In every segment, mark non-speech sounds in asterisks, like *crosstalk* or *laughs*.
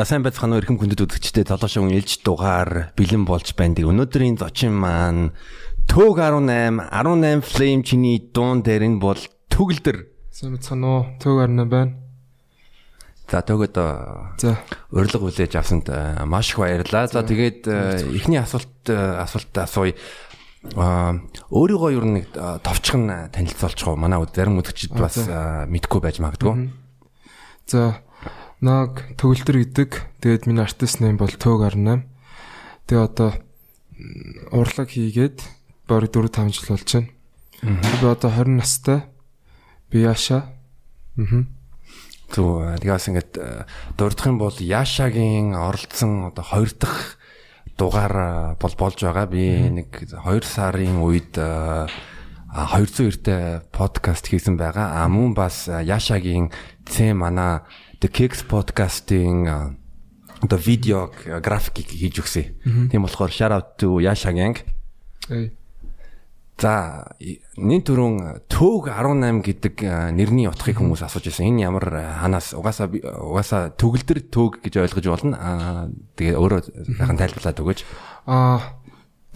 За сайн байцгаана уу эрхэм хүндэт үзэгчдээ толгошон ээлж дугаар бэлэн болж байна. Өнөөдрийн зочин маань Төг 18 18 Flame чиний дуун дээр нь бол төгөлдөр. Сайн байцгаана уу? Төг 18 байна. За төгөд за урилга хүлээж авсанд маш их баярлалаа. За тэгээд эхний асуулт асуулт асууя. Аа өөрийгөө ер нь товчхон танилцуулчих уу? Манай зарим үзэгчид бас мэдгүй байж магадгүй. За Наг төгөлдөр гэдэг. Тэгээд миний артист нэм бол Төг 18. Тэгээ одоо урлаг хийгээд бараг 4 5 жил болж байна. Би одоо 20 настай. Би Яша. Аа. Зү тэгээс ингээд дурдах юм бол Яшагийн оролцсон одоо хоёр дахь дугаар бол болж байгаа. Би нэг 2 сарын үед 202-тэй подкаст хийсэн байгаа. А мөн бас Яшагийн Цэ мана The Kicks podcast-ийн одоо видео график хийж өгсөн. Тийм болохоор shout out to Yasha Gang. За нин түрүүн төг 18 гэдэг нэрний утгыг хүмүүс асууж байсан. Энэ ямар ханаас угаасаа угаасаа төгөлдөр төг гэж ойлгож болно. Тэгээ өөрөө сайхан тайлбарлаад өгөөч. Аа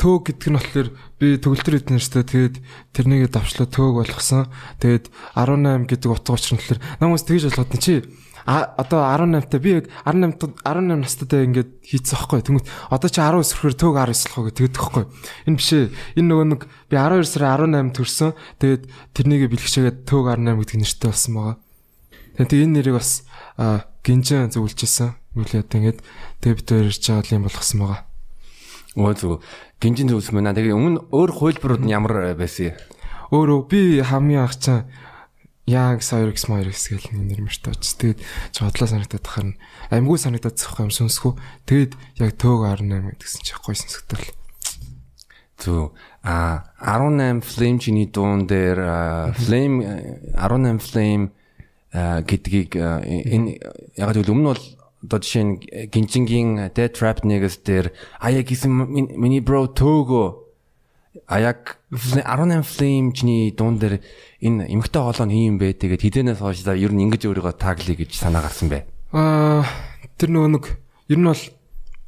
төг гэдэг нь болохоор би төгөлдөр эднэрстэй тэгээд тэрнийг давчлаа төг болгосон. Тэгээд 18 гэдэг утга учир нь болохоор намайг тэгж болгоод нь чи а одоо 18 та би яг 18 18 настайдаа ингээд хийцсэн байхгүй тэнгүүт одоо чи 19 сөрхөр төг 19 болох гэж тэгдэг байхгүй энэ биш ээ. Энэ нөгөө нэг би 12 сарын 18 төрсөн. Тэгээд тэрнийг бэлгчээгээд төг 18 гэдэг нэртэй болсон байгаа. Тэгээд энэ нэрийг бас гинжэн зөвлөжсэн үлээд ингээд тэгээд бид хоёр ирж байгаа юм болгосон байгаа. Өө зүг. Гинжин зөвлөсөн байна тэгээд өмнө өөр хөлбөрүүд нь ямар байсан өөрөө би хамгийн анх чаа Young Cyrix Myrix гэх нэр мөртөөч. Тэгээд жодлоо санагдаад тахаар амьгүй санагдаад зөөх юм сүнсгүү. Тэгээд яг төг 18 гэсэн чи гоё сонсогдол. Зү а 18 Flame чиний дуун дээр Flame 18 Flame гэдгийг энэ яг л өмнө бол одоо жишээ нь гинжингийн Dead Trap нэгээс дээр аяа гэсэн миний бро төөгөө А яг 18 Flame чиний дуун дээр энэ эмгтэй хоолой нь юм бэ? Тэгээд хідэнээс хойш за ер нь ингэж өөрийгөө тааглая гэж санаа гарсан бэ? Аа тэр нөгөө нэг ер нь бол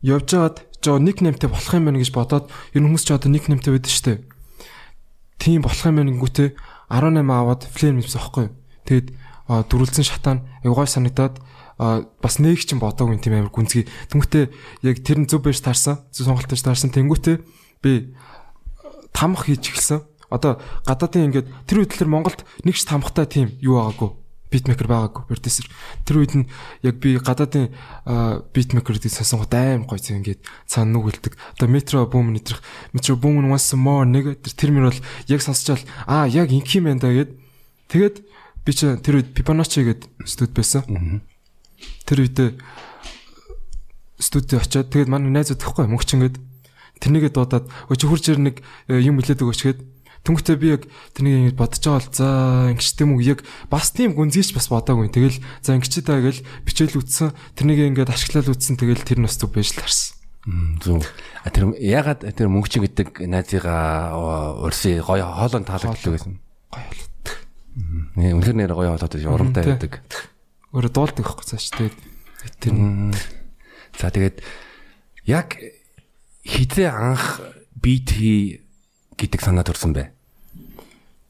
явж байгаад жоо ник нэмтэй болох юм байна гэж бодоод ер нь хүмүүс ч одоо ник нэмтэй байдаг шүү дээ. Тийм болох юм байна гүтээ 18 аваад Flame нэмсэн аахгүй. Тэгээд дөрүлцэн шатаан аюугай санагдаад бас нэг ч бодоогүй тийм амар гүнзгий. Тэнгүүтээ яг тэр нь зөв байж таарсан. Зөв сонголтож таарсан. Тэнгүүтээ би тамх хийж эхэлсэн. Одоо гадаадын ингээд тэр үед л Монголд нэг ч тамхтай тийм юу байгаагүй. Битмейкер байгаагүй продюсер. Тэр үед нь яг би гадаадын битмейкерүүдийг сонсон гот аим гоё зэн ингээд цаана нүг хэлдэг. Одоо метро бум нэтрэх метро бум once more нэг тэр термин бол яг сонсчаал аа яг инх юм байна да гэд. Тэгээд би чи тэр үед Pipanocci гээд студ байсан. Тэр үед студид очиод тэгээд манай найзууд гэхгүй мөнгч ингээд тэрнийгээ дуудаад өө чи хурж ир нэг э, юм хэлээд өгөөч гээд Тэнгүүтээ би яг тэрнийг бодож байгаа бол за ингэж тийм үг яг бас тийм гүнзгийч бас бодоогүй. Тэгэл за ингэж таа гэл бичээл үтсэн. Тэрнийг ингээд ашиглал үтсэн. Тэгэл тэр нас зүг байж л харсан. Зүг. А тэр ягаад тэр мөнгөчин гэдэг найзыгаа урьсыг гоё хоолон таалагддаг гэсэн. Гоё. Нэ үнэхээр нэр гоё хоолоод урамтай байдаг. Өөрө дуулдаг байхгүй цааш тэгээд тэр За тэгээд яг хизээ анх бит хий гэдэг санаа төрсөн бэ?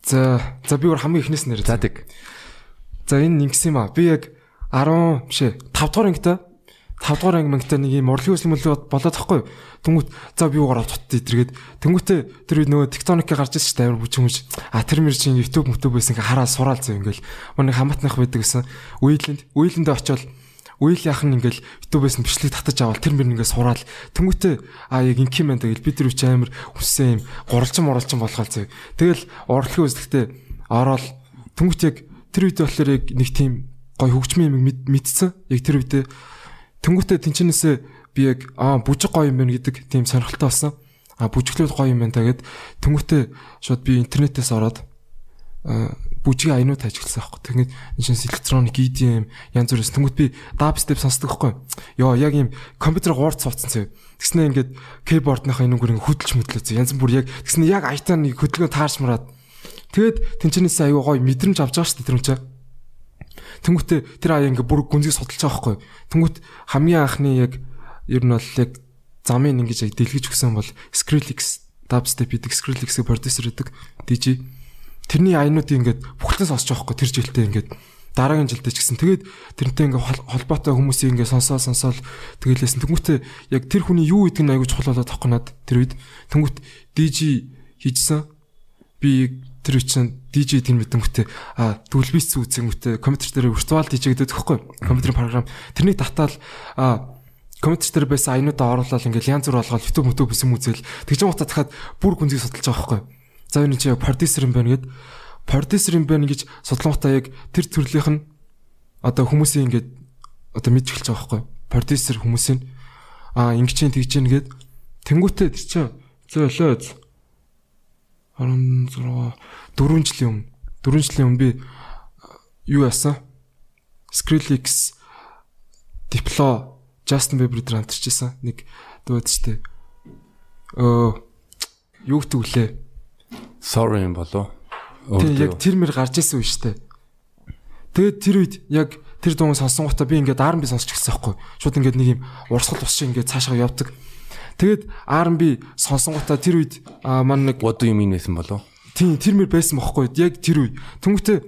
За за би өөр хамгийн ихнээс нэр. За тэг. За энэ ингэсэн юм аа. Би яг 10 биш ээ 5 дугаар ангитай 5 дугаар анги мангитай нэг юм урлагийн өсөлмөл болоод тахгүй. Тэнгүүт за би юугаар авч тэтэргээд тэнгүүтээ тэр нөгөө тектоник гарч ирсэн шүү дээ амар бүчмж. А тэр мэр чинь YouTube YouTube байсан ингээ хараа сураал зөө ингээл. Манай хамаатнах байдаг гэсэн. Үейлэнд үейлэндээ очиод Үйл нь ингээл YouTube-ээс нь бичлэг татаж авал тэр мөр ингээ сураал. Тэнгүүтээ а яг инх юм байна тэгэл бид нар үч амар хүссэн юм гуралчин моралчин болгоол зөө. Тэгэл урлагийн үзлэгтээ ороод тэнгүүт яг тэр үед болохоор яг нэг тийм гой хөгжмийн юм мэдсэн. Яг тэр үедээ тэнгүүтээ тэнчнээсээ би яг аа бүжиг гоё юм байна гэдэг тийм сонирхолтой болсон. А бүжиглүүд гоё юм байна та гэд тэнгүүтээ шууд би интернетээс ороод бүжгийн аянууд ажигласан аахгүй. Тэгээд энэ электроник EDM янз бүрээс тэнгууд би dubstep сонсдог аахгүй. Йоо яг юм компьютер гуурц суудсан зөө. Тэгснэ ингээд keyboard-ныхаа энэ гүрэн хөдөлж зөө. Янз бүр яг тэгснэ яг айтаа нэг хөдөлгөөн таарч мараад. Тэгээд тэнчнээс аюу гой мэдрэмж авч байгаа шүү дээ тэр юм чаа. Тэнгүүтээ тэр аяа ингээ бүр гүнзгий судалж байгаа байхгүй. Тэнгүүт хамгийн анхны яг ер нь бол яг замын ингэж яг дэлгэж өгсөн бол Skrillex dubstep гэдэг Skrillex-ийг продюсер гэдэг DJ. Тэрний аянуудыг ингээд бүхэлдээ сонсож байгаа байхгүй тэр жилдээ ингээд дараагийн жилдээ ч гэсэн тэгээд тэрнтэй ингээ холбоотой хүмүүсийг ингээ сонсоо сонсоол тэгэлээсэн. Тэнгүүтээ яг тэр хүний юу гэдэг нь аягүй чухал болоод тахгүй над тэр үед. Тэнгүүт DJ хийжсэн. Би тэр үчин DJ тэр мэдэнгүүтээ а дүлбис үзэнгүүтээ компьютер дээр виртуал DJ гэдэг тэгэхгүй. Компьютерийн програм тэрнийг татаал а компьютер дээр байсан аянуудаа оруулаад ингээл янз бүр болгоод YouTube мөтөө бисэн үзэл тэгж утаа дахиад бүр гүнзгий судалж байгаа байхгүй. За энэ чи продюсер юм байна гэд. Продюсер юм байна гэж судлангуудаа яг тэр төрлийнх нь одоо хүмүүсийн ингээд одоо мэдж эхэлж байгаа байхгүй продюсер хүмүүсийн. Аа ингэж тэгж чинь гээд тэнгуүтээ тэр чинь зөөлөө 16 4 жилийн өмнө. 4 жилийн өмнө би юу яасан? Skrillex Diplo Justin Bieber дээр хамтарчсан нэг дууд штэ өө юу гэдэг үлээ Sorry юм болов Тийм яг тэр мэр гарч исэн үе штэ. Тэгээд тэр үед яг тэр дуун сонсон гутаа би ингээд R&B сонсч эхэлсэн байхгүй. Шууд ингээд нэг юм урсгал ус шиг ингээд цаашаа явдаг. Тэгээд R&B сонсон гутаа тэр үед маань нэг What do you mean байсан болов? Тийм тэр мэр байсан байхгүй. Яг тэр үед. Тэнгүүтээ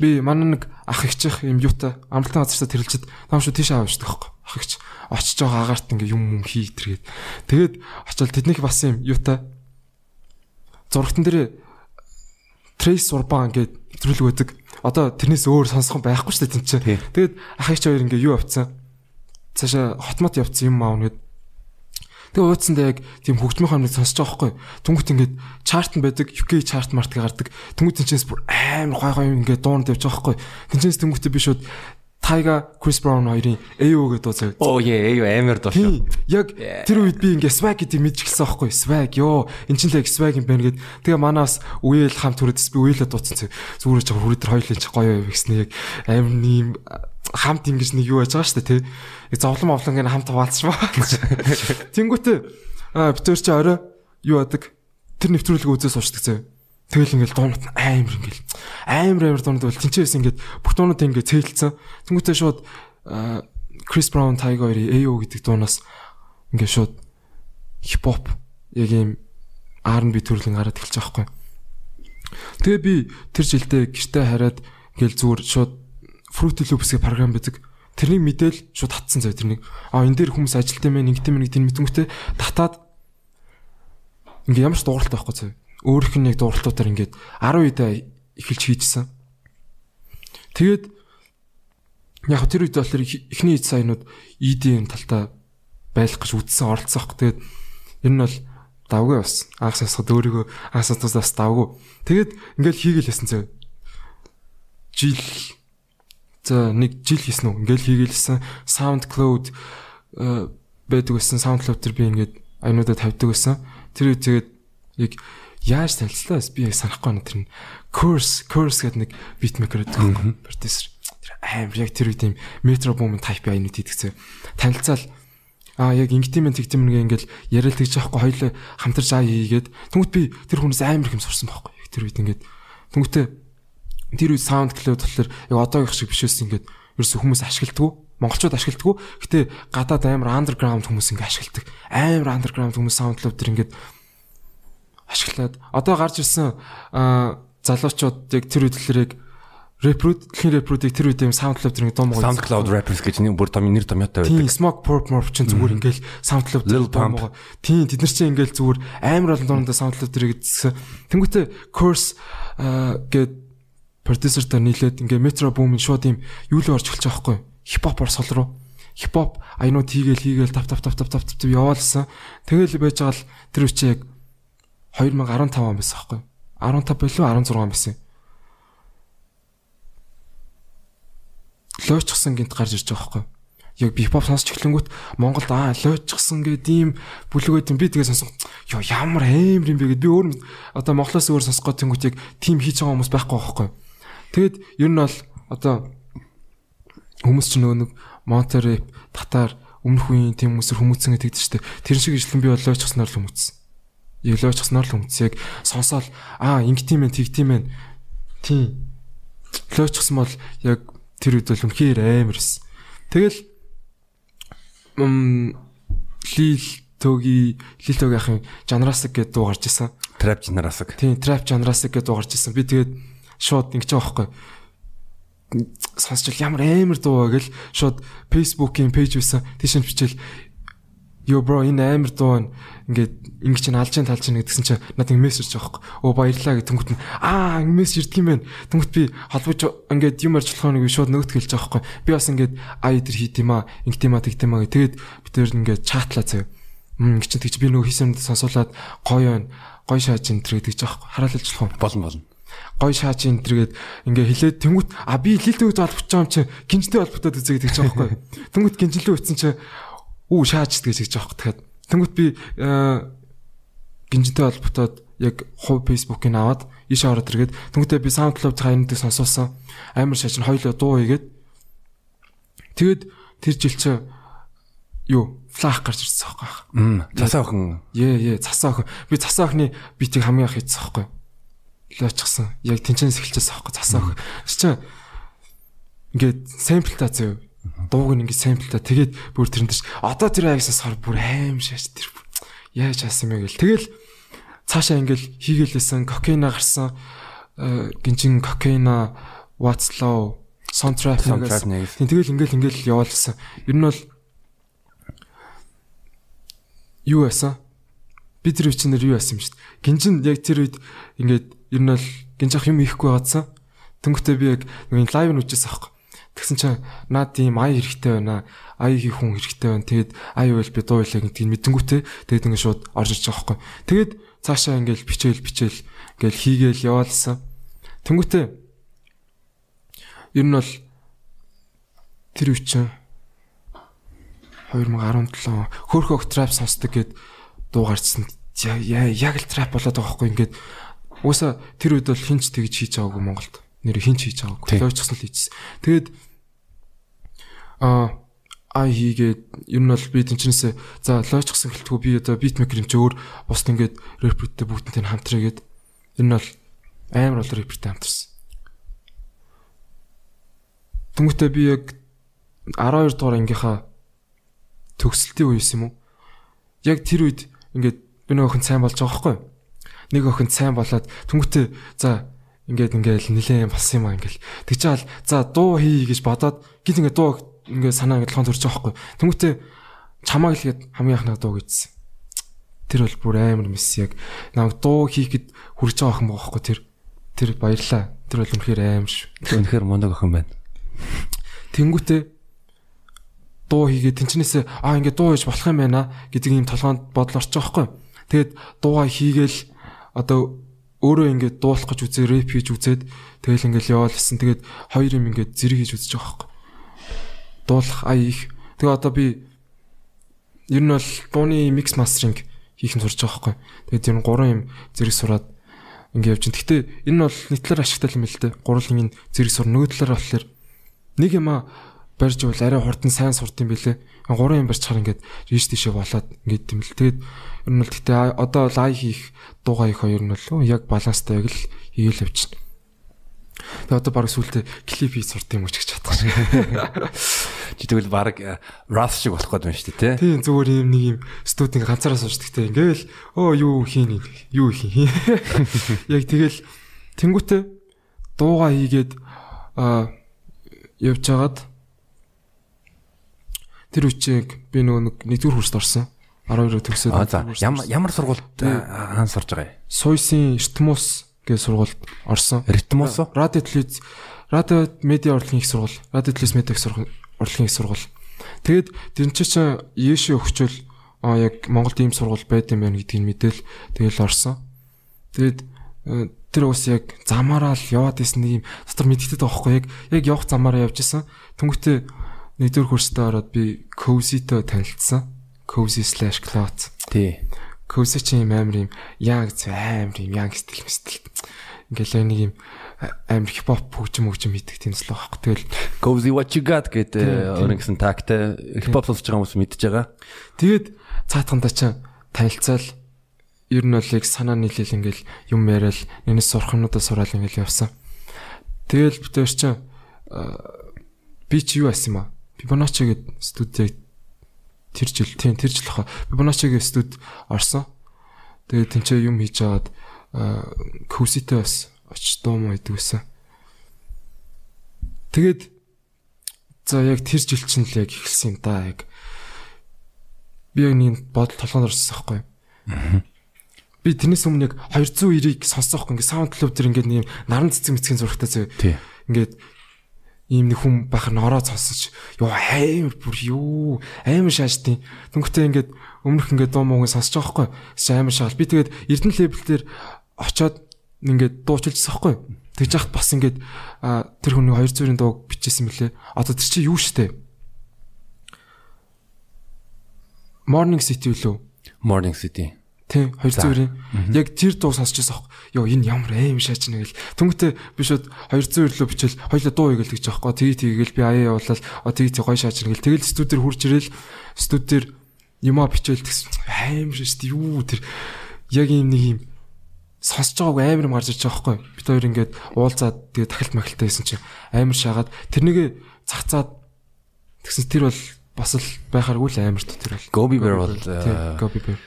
би манай нэг ах ихчих юм юутай амралтын газартай тэрэлчэд нам шүү тийш аавчдаг байхгүй. Ах ихч очиж байгаа агаарт ингээ юм юм хий тэргээд. Тэгээд очил тэднийх бас юм юутай зургатан дээр Trace Urban гэдэг нэвтрүүлэг байдаг. Одоо тэрнээс өөр сонсох байхгүй шүү дээ тэнцээ. Тэгээд ах их хоёр ингээ юу авцсан. Цаашаа хотмот явцсан юм аав нэгэд. Тэгээ ууцсандаа яг тийм хөгжмийн хамныг сонсож байгаа байхгүй. Түнгүүт ингээд чарт нь байдаг, UK чарт мартыг гардаг. Түнгүүт тэнчээс бүр амар гой гой ингээд дуунд явж байгаа байхгүй. Тэнчээс түнгүүтээ би шууд Тайга Крис Браун хоёрын AO гэдэг дуу заяа. Оо яа, AO амар дуу шүү. Яг тэр үед би ингээ swag гэдэг мэдчихсэн байхгүй. Swag ёо. Энд чинь л яг swag юм байна гэд. Тэгээ манаас үеэл хамт хүрээдс би үеэлээ дууцсан. Зүгээр ч хүрээ тэр хоёулаа ч гоё гэснээр яг амар нэм хамт ингэж нэг юу яаж байгаа шүү дээ тий. Яг зовлон мовлон гэнэ хамт хаваалцсан ба. *laughs* Тэнгүүтээ битэр чи орой юу адаг тэр нэвтрүүлэг үзээс уушдаг заяа. Тэгэл ингээл дуунууд нь амар ингээл амар амар дуунууд бол тэнцээс ингээд бүх дуунууд ингээд цээлцсэн. Тэнгүүтээ шууд Крис Браун Тайга хоёрын AO гэдэг дуунаас ингээд шууд хипхоп яг юм R&B төрлийн гараад эхэлж байгаа хгүй. Тэгээ би тэр жилдээ гэртээ хараад ингээл зүгээр шууд Fruity Loops гэх програм байдаг. Тэрнийг мэдээл шууд татсан зав тэрнийг. А энэ дээр хүмүүс ажилтсан мэн нэгтэй мэн гэдэг мэдмэгтэй татаад ингээ ямар ч дууралтай байхгүй зав өөрөх нь яг дууралтуудаар ингээд 10 үед эхэлж хийжсэн. Тэгээд яг тэр үед болохоор эхний эд саянууд ED-ийн талтаа байлах гэж үдсэн оролцсон аахгүй. Тэгээд ер нь бол давгүй бас анх сасгад өөрийгөө анх сасгаас бас давгүй. Тэгээд ингээл хийгээлсэн зөө. Жил за нэг жил хийсэн үү? Ингээл хийгээлсэн SoundCloud байдаг байсан. SoundCloud төр би ингээд аюунуудаа тавьдаг байсан. Тэр үед тэгээд яг яаж танилцлаа? Би яг санахгүй байна. Тэр нь curse curse гэдэг нэг beatmaker гэдэг продюсер тэр амар яг тэр үед юм metro boom type айнууд хийдэгцээ танилцаал. А яг ингэдэм мэн тэгдэм мэн ингээл яриад тэгж яахгүй хоёлоо хамтарч аа хийгээд тэнгуут би тэр хүнээс амар их юм сурсан байхгүй. Тэр үед ингээд тэнгуүтээ тэр үед саунд клауд болохоор яг одоогийнх шиг биш байсан ингээд ерөөсө хүмүүс ашигладаг монголчууд ашигладаг гэтээ гадаад амар андерграунд хүмүүс ингээд ашигладаг. Амар андерграунд хүмүүс саунд клауд тэр ингээд ашиглаад одоо гарч ирсэн залуучууд яг тэр үдлэрийг Reproot дэлхийн Reproot-ийг тэр үед юм SoundCloud нэг дуу муу SoundCloud rappers гэж нэг бүр том нэр томьёотой байдаг. Тийм Smoke Purp Morp чинь зүгээр ингээл SoundCloud Lil Pump. Тийм тэд нар чинь ингээл зүгээр амар олон дуунда SoundCloud тэрийг гэсэн. Тэнгүүтээ Curse гээд продюсертаа нийлээд ингээ Metro Boom-ын шууд юм юу л орж эхэлж байгаа хгүй. Хипхопор сол руу. Хипхоп аянууд хийгээл хийгээл тав тав тав тав тав тав яваалсан. Тэгэл байж байгаа л тэр үчи яг 2015 он байсан байхгүй 15 болов 16 он байсан. Лойчсан гинт гарч ирж байгаа байхгүй яг бипоп сонсч эхлэнгүүт Монголд аа лойчсан гэдэг ийм бүлгүүд юм би тэгээ сонсон ёо ямар аимэр юм бэ гэд би өөр одоо Монголоос өөр сонсгоо тэнгүүт яг тим хийж байгаа хүмүүс байхгүй байхгүй тэгэд ер нь бол одоо хүмүүс ч нөгөө нэг Монтереп татар өмнөх үеийн тийм хүмүүсэр хүмүүцэн гэдэг чинь тэр шиг ижлэн би бол лойчсноор л хүмүүцсэн Лойчсноор л яг сонсоол аа ингэтийм ээ тэгтийм ээ. Тийм. Лойчсан бол яг Тэр үед бол үнэхээр амар эс. Тэгэл м лил төги лил төги ахын жанрасаг гэдэг дуу гарч исэн. Trap жанрасаг. Тийм, trap жанрасаг гэдэг дуу гарч исэн. Би тэгээд шууд ингэж байгаа байхгүй сонсчил ямар амар дуу гэл шууд Facebook-ийн пэйж байсан тийш нь бичээл Yo bro энэ амар дуу байна. Ингээд ингэ чинь алж чинь талж чинь гэдгсэн чинь надад мессеж байгаа байхгүй. Оо баярлаа гэх тэнгуут нь аа ингэ мессеж ирдэг юм байна. Тэнгуут би холбож ингээд юм болох нэг шууд хэлж байгаа байхгүй. Би бас ингээд аа идэр хийд юм аа, ингэ тийм аа, тэг тийм аа. Тэгээд бид тэр ингээд чатлаа заяа. Мм ингэ чинь тэгч би нөгөө хийсэн сонсуулаад гоё байна. Гоё шааж энэ тэр байгаа байхгүй. Хараалж болох юм. Болно болно гой шааж энэ тэргээд ингээ хилээд тэнгуут а би лилтэйг холбож байгаа юм чи гинжтэй холбогдоод үзье гэж байгаа байхгүй. Тэнгуут гинжлээ үтсэн чи үү шааж гэж хэлж байгаа байхгүй. Тэнгуут би гинжтэй холбогдоод яг хувь фейсбુકийг аваад ийшээ ороод иргээд тэнгуүтээ би SoundCloud хайрнуудыг сонсоосоо амар шааж нь хоёлоо дуу хийгээд тэгээд тэр жил чи юу флах гарч ирсэн байхгүй. Мм цасаа охин. Ее ее цасаа охин. Би цасаа охины битийг хамгийн их хийсэн байхгүй лоочсон. Яг тэнцэнс эхэлчихсэн аахгүй засаа өх. Чи ингээд самплтаа зөө. Дууг нь ингээд самплтаа тэгээд бүр тэрэн дээр одоо тэр агсаас хар бүр аим шааш тэр яаж хаасан мэ гэл. Тэгэл цаашаа ингээд хийгээлсэн кокейна гарсан гинжин кокейна What's-Low soundtrack нэгээс. Тэгэл ингээл ингээл яваалсан. Ер нь бол юу яасан? Би тэр үчнэр юу яасан юм шүү дээ. Гинжин яг тэр үед ингээд ер нь бол гинжих юм ихгүй байгаадсан. Тэнгүүтээ би яг нэг лайв нь үжижсэн аахгүй. Тэгсэн чинь наад тийм ай хэрэгтэй байна. Ай хийх хүн хэрэгтэй байна. Тэгээд ай байл би дуу хэлээ гэдгийг мэдэнгүүтээ тэгээд ингээд шууд орж ирж байгаа аахгүй. Тэгээд цаашаа ингээд бичээл бичээл ингээд хийгээл яваалсан. Тэнгүүтээ ер нь бол тэр үе чинь 2017 хөөхөг трап сонсдог гэд дуу гарчсан. Яг л трап болоод байгаа хгүй ингээд Уусаа тэр үед бол хинч тэгж хийж байгаагүй Монголд. Нэр хинч хийж байгаагүй. Лойчсон л хийжсэн. Тэгээд аа ай хийгээд ер нь бол би тэнчнээсээ за лойчсон гэлтгүү би одоо битмейкер юм чи өөр бус ингээд рэпертэй бүгдэнтэй хамтраа гээд ер нь бол амар бол рэпертэй хамтарсан. Тэнгүүтээ би яг 12 дугаар ангийнхаа төгсөлтийн үеэс юм уу? Яг тэр үед ингээд би нөгөөхөн сайн болж байгаа байхгүй юу? нэг охин сайн болоод түнхтэй за ингээд ингээд нилээн болсон юм аа ингээд тэг чи аль за дуу хий гэж бодоод гид ингээд дуу ингээд санаа ингээд лхон төрж байгаа байхгүй түнхтэй чамаа гэлгээд хамгийн анхнаа дуу гэжсэн. Тэр бол бүр амар мэс яг. Намайг дуу хийхэд хүрж байгаа байгаа байхгүй тэр тэр баярлаа. Тэр бол үнэхээр аим ш үнэхээр мундаг охин байна. Тэнгүүтээ дуу хийгээд тэнчнээсээ аа ингээд дуу хийж болох юм байна гэдэг юм толгоонд бодол орчих жоохгүй тэгээд дуугаа хийгээл одоо өөрөө ингээд дуулах гэж үзээ рэп хийж үзээд тэгэл ингээд яваалсан. Тэгээд хоёр юм ингээд зэрэг хийж үзэж байгаа. Дуулах ая их. Тэгээ одоо би ер нь бол дууны микс мастеринг хийх нь сурж байгаа байхгүй. Тэгээд ер нь гурван юм зэрэг сураад ингээд явж байна. Гэтэ энэ нь бол нийтлэр ашигтай юм л дээ. Гурван юм зэрэг сур нөгөө талаар болохоор нэг юм а барьж бол арай хурдан сайн сурд юм бэлээ. Гурван юм барьчихаар ингээд ρίш тийшээ болоод ингээд юм л. Тэгээд ер нь бол гэтээ одоо бол ай хийх дуугаа их хоёр нь бол яг баланстай яг л хийгээл явчихна. Тэгээ одоо баг сүултээ клип хийж сурд юм уу ч гэж бодсон. *laughs* Чи тэгвэл баг rap шиг болох гээд байна шүү дээ тий. Тийм зүгээр юм нэг юм студийн ганцаараа суучдаг те ингээл оо юу хийн юу хийн. *laughs* Яг тэгэл тэнгуүтэ дууга хийгээд а явж хагаад тэр үчиг би нөгөө нэгдүгээр курст орсон. 12-оор төгсөөд. Ямар ямар сургуульд хаан сурж байгаа юм? Сойсын Эртмус гэх сургуульд орсон. Эртмус? Радио телевиз радио медиа урлагийн их сургууль. Радио телевиз медиа их сургууль урлагийн их сургууль. Тэгэд тэр чинь Еши өгчөл аа яг Монголд ийм сургууль байд юм байна гэдгийг мэдээл тэгэл орсон. Тэгэд э, тэр ус яг замаараа л яваад исэн нэг юм дотор байгаа байхгүй яг яг явах замаараа явж исэн. Тэнгүүтээ нэгдүгээр курстаа ороод би Cozy-той танилцсан. cozy/cloth. Тий. Cozy чи юм амар юм яг амар юм яг стил стил. Ингээл нэг юм амар хипхоп хөгжим хөгжим хийдэг зүйл байхгүй. Тэгэл cozy what you got гэдэг өөрөнгө гэсэн тагтай хипхоп сонсож байгаа хүмүүс мэдж байгаа. Тэгээд цаатганда чи танилцаал ер нь бол яг санаа нийлэл ингээл юм яриад нэнэс сурах юмудаа сураал ингээл явсан. Тэгэл битээр чи би чи юу асан юм аа? Fibonacci гэдэг студид тэр жил тийм тэр жил хаа Fibonacci-гийн студ орсон. Тэгээд тэнцээ юм хийж агаад Куситэй бас байдаг байсан. Тэгээд за яг тэр жил чинь л яг эхэлсэн юм да яг би яг нэг бодол толгойд орсон байхгүй. Би тэрнээс өмнө яг 290-ыг сонсохгүй ингээд саунд клуб тэр ингээд нэг наран цэцэг мэцгийн зурагтай зөө. Ингээд ийм нэг хүн бахар нороо сонсож ёо амар бүр юу амар шаажтیں۔ Түнхтэй ингээд өмнөх ингээд дуу муугийн сонсож байгаа байхгүй. Амар шаал. Би тэгээд Эрдэнэ левел дээр очоод ингээд дуучилжсэн байхгүй. Тэгж яхад бас ингээд тэр хүний 200-ын дууг бичсэн мөлий. Одоо тэр чи юу штэ? Morning City үлээ. Morning City. Тий 200-ийн яг тэр дуу сонсож байсан аахгүй. Йоо энэ ямар аим шаач нэг л. Тэнгүүтээ би шууд 200 лөө бичээл хоёлаа дуу игээл гэж аахгүй. Тэгээ тэгээл би аяа явуулаад а тэгээ тэг гоё шаач нэг л. Тэгэл студиэр хурж ирэл студиэр юмаа бичээл тэгсэн. Аим шаач юу тэр яг юм нэг юм сонсож байгааг амар юм гарч ирж байгаа байхгүй. Бид хоёр ингээд уулзаад тэгээ тахилт махилтаа хийсэн чинь амар шаагаад тэрнийг цацаад тэгсэн тэр бол бас л байхааргүй л амар тэр бол. Gobi Bear бол Gobi Bear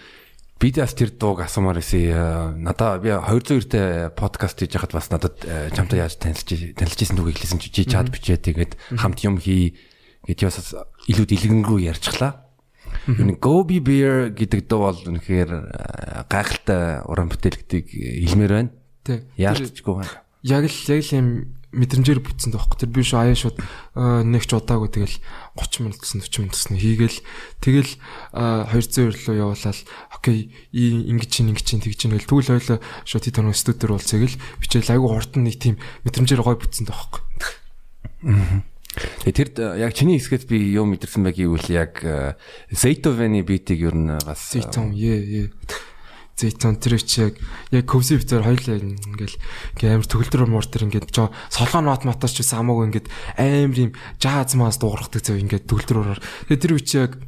Би дэс тэр дууг асуумаар байсан. Надаа би 202-тэй подкаст хийж хахад бас надад чамтай яаж танилцж танилцсан түүхийг хэлсэн чи чад бичээ тэгээд хамт юм хий гэж бас илүү дэлгэнгүй ярьчихлаа. Энэ Gobi Bear гэдэг дуу бол үнэхээр гайхалтай уран бүтээл гэдгийг хэлмээр байна. Тий. Яалтчгүй байна. Яг л яг л юм мэдрэмжээр бүтсэн тоххой. Тэр би шүү аяа шууд нэг ч удаагүй тэгэл 30 минут гэсэн 40 минут гэсэн хийгээл тэгэл 200 руу явуулаад окей ингэж чинь ингэж чинь тэгж чинь гэл тэгвэл ойлоо шууд хит тоног студиор уулзъя гэл бичээл айгу хурдан нэг тийм мэдрэмжээр гой бүтсэн тоххой. Тэгээ тэр яг чиний хэсгээс би юу мэдэрсэн бэ гэвэл яг Zaytoven-ы битийг ер нь бас Zayton е е Зэйтон тэр чи яг яг концептээр хоёлаа ингээл ингээ амар төгөлдөр мууртэр ингээд жоо солгоо нот моточ ч хамаагүй ингээд амар юм жаз маас дуурахдаг зав ингээд төгөлдрөөр. Тэгээ тэр үчи яг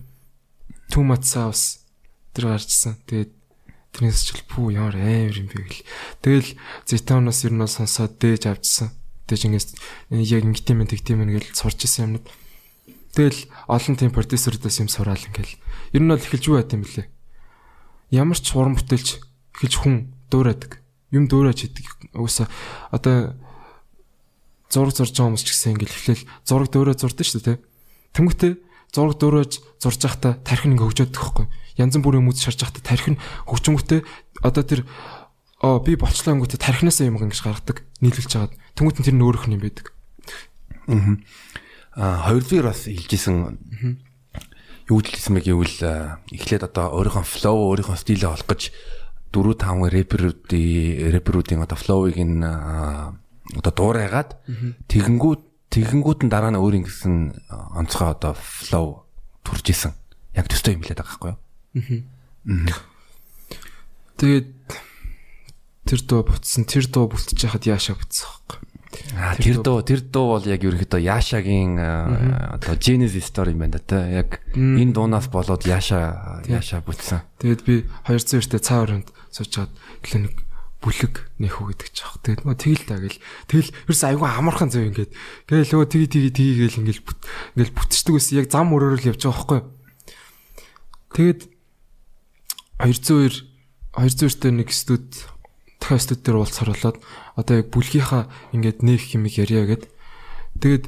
too much sauce тэр гарчсан. Тэгээд тэрнээс ч пүү ямар амар юм бэ гэл. Тэгэл Зэйтоноос ер нь сонсоод дээж авчсан. Дээж ингээс яг ингэтийн мэн тэгтийн мэн гэл сурч исэн юмнууд. Тэгэл олон тийм продюсерудаас юм сураал ингээл. Ер нь бол эхэлж юу байт юм бэлээ ямар ч уран бүтээлч эхэлж хүн дуурайдаг. Юм дуурайж идэг. Угсаа одоо зураг зурж байгаа хүмүүс ч гэсэн ингээл эхлээл зураг дуурай зурдаг шүү дээ. Тэнгүүтээ зураг дуурайж зурж байхдаа тархин ингээ хөгжөөд байхгүй. Янз бүрийн хүмүүс шарж байхдаа тархин хөгжөнгөтэй одоо тэр оо би болчлоо өнгөтэй тархинасаа юм ингэж гаргадаг нийлүүлж хагаад тэнгүүт нь тэр нь өөрөх юм байдаг. Аа хоёр зүйл бас хэлжсэн юу хэлсэн бэ гэвэл эхлээд одоо өөрийнхөө флоу өөрийнхөө стилээ олох гэж 4 5 рэперүүдийн рэперүүдийн одоо флоуыг нь одоо дуурайгаад тэгэнгүүт тэгэнгүүт нь дараа нь өөр ингэсэн онцгой одоо флоу төрж исэн. Яг төстэй юм хэлээд байгаа байхгүй юу? Тэгээд тэр дуу бутсан тэр дуу бүлтэж яхад яашаа бутсан байхгүй. Аа тэр дуу тэр дуу бол яг ерөнхийдөө Яшагийн одоо Genesis story юм байна те. Яг энэ дуунаас болоод Яша Яша бүтсэн. Тэгээд би 200 эртээ цаа өрөнд суучаад гэлээ нэг бүлэг нэхүү гэдэг ч аах. Тэгээд мө тэгэл та гэл. Тэгэл ерөөс айгүй амархан зөв ингээд. Тэгэл өө тгий тгий тгий гэл ингээл ингээл бүтцдэг ус яг зам өрөөрөө л явж байгаа байхгүй. Тэгээд 202 200-т нэг студ студ дээр уулзахаар болоод одоо яг бүлгийнхаа ингээд нэг хэмиг яриа гэд. Тэгээд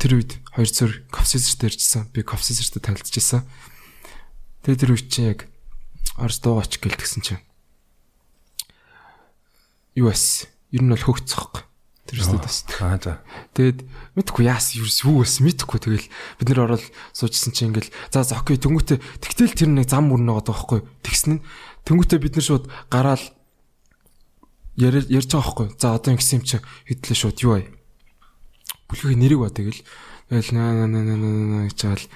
тэр үед 200 кофсизер дээрчсэн. Би кофсизертэй танилцчихсан. Тэгээд тэр үед чинь яг Арс дуугач гэлтгсэн чинь. Юу эс? Ер нь бол хөгцөхгүй. Тэр студиас. Аа за. Тэгээд мэдхгүй яас юу эс мэдхгүй тэгэл бид нэр ороод суужсэн чинь ингээл за за окей тэнгуүтэ тэгтэл тэр нэг зам мөрнө байгаа байхгүй тэгсэн нь тэнгуүтэ бид нар шууд гараал ярьж байгаа байхгүй. За одоо ингэсэн юм чи хэдлээ шууд юу вэ? Бүлгийн нэрийг ба тэгэл. Тэгэл наа наа наа наа гэж хаал.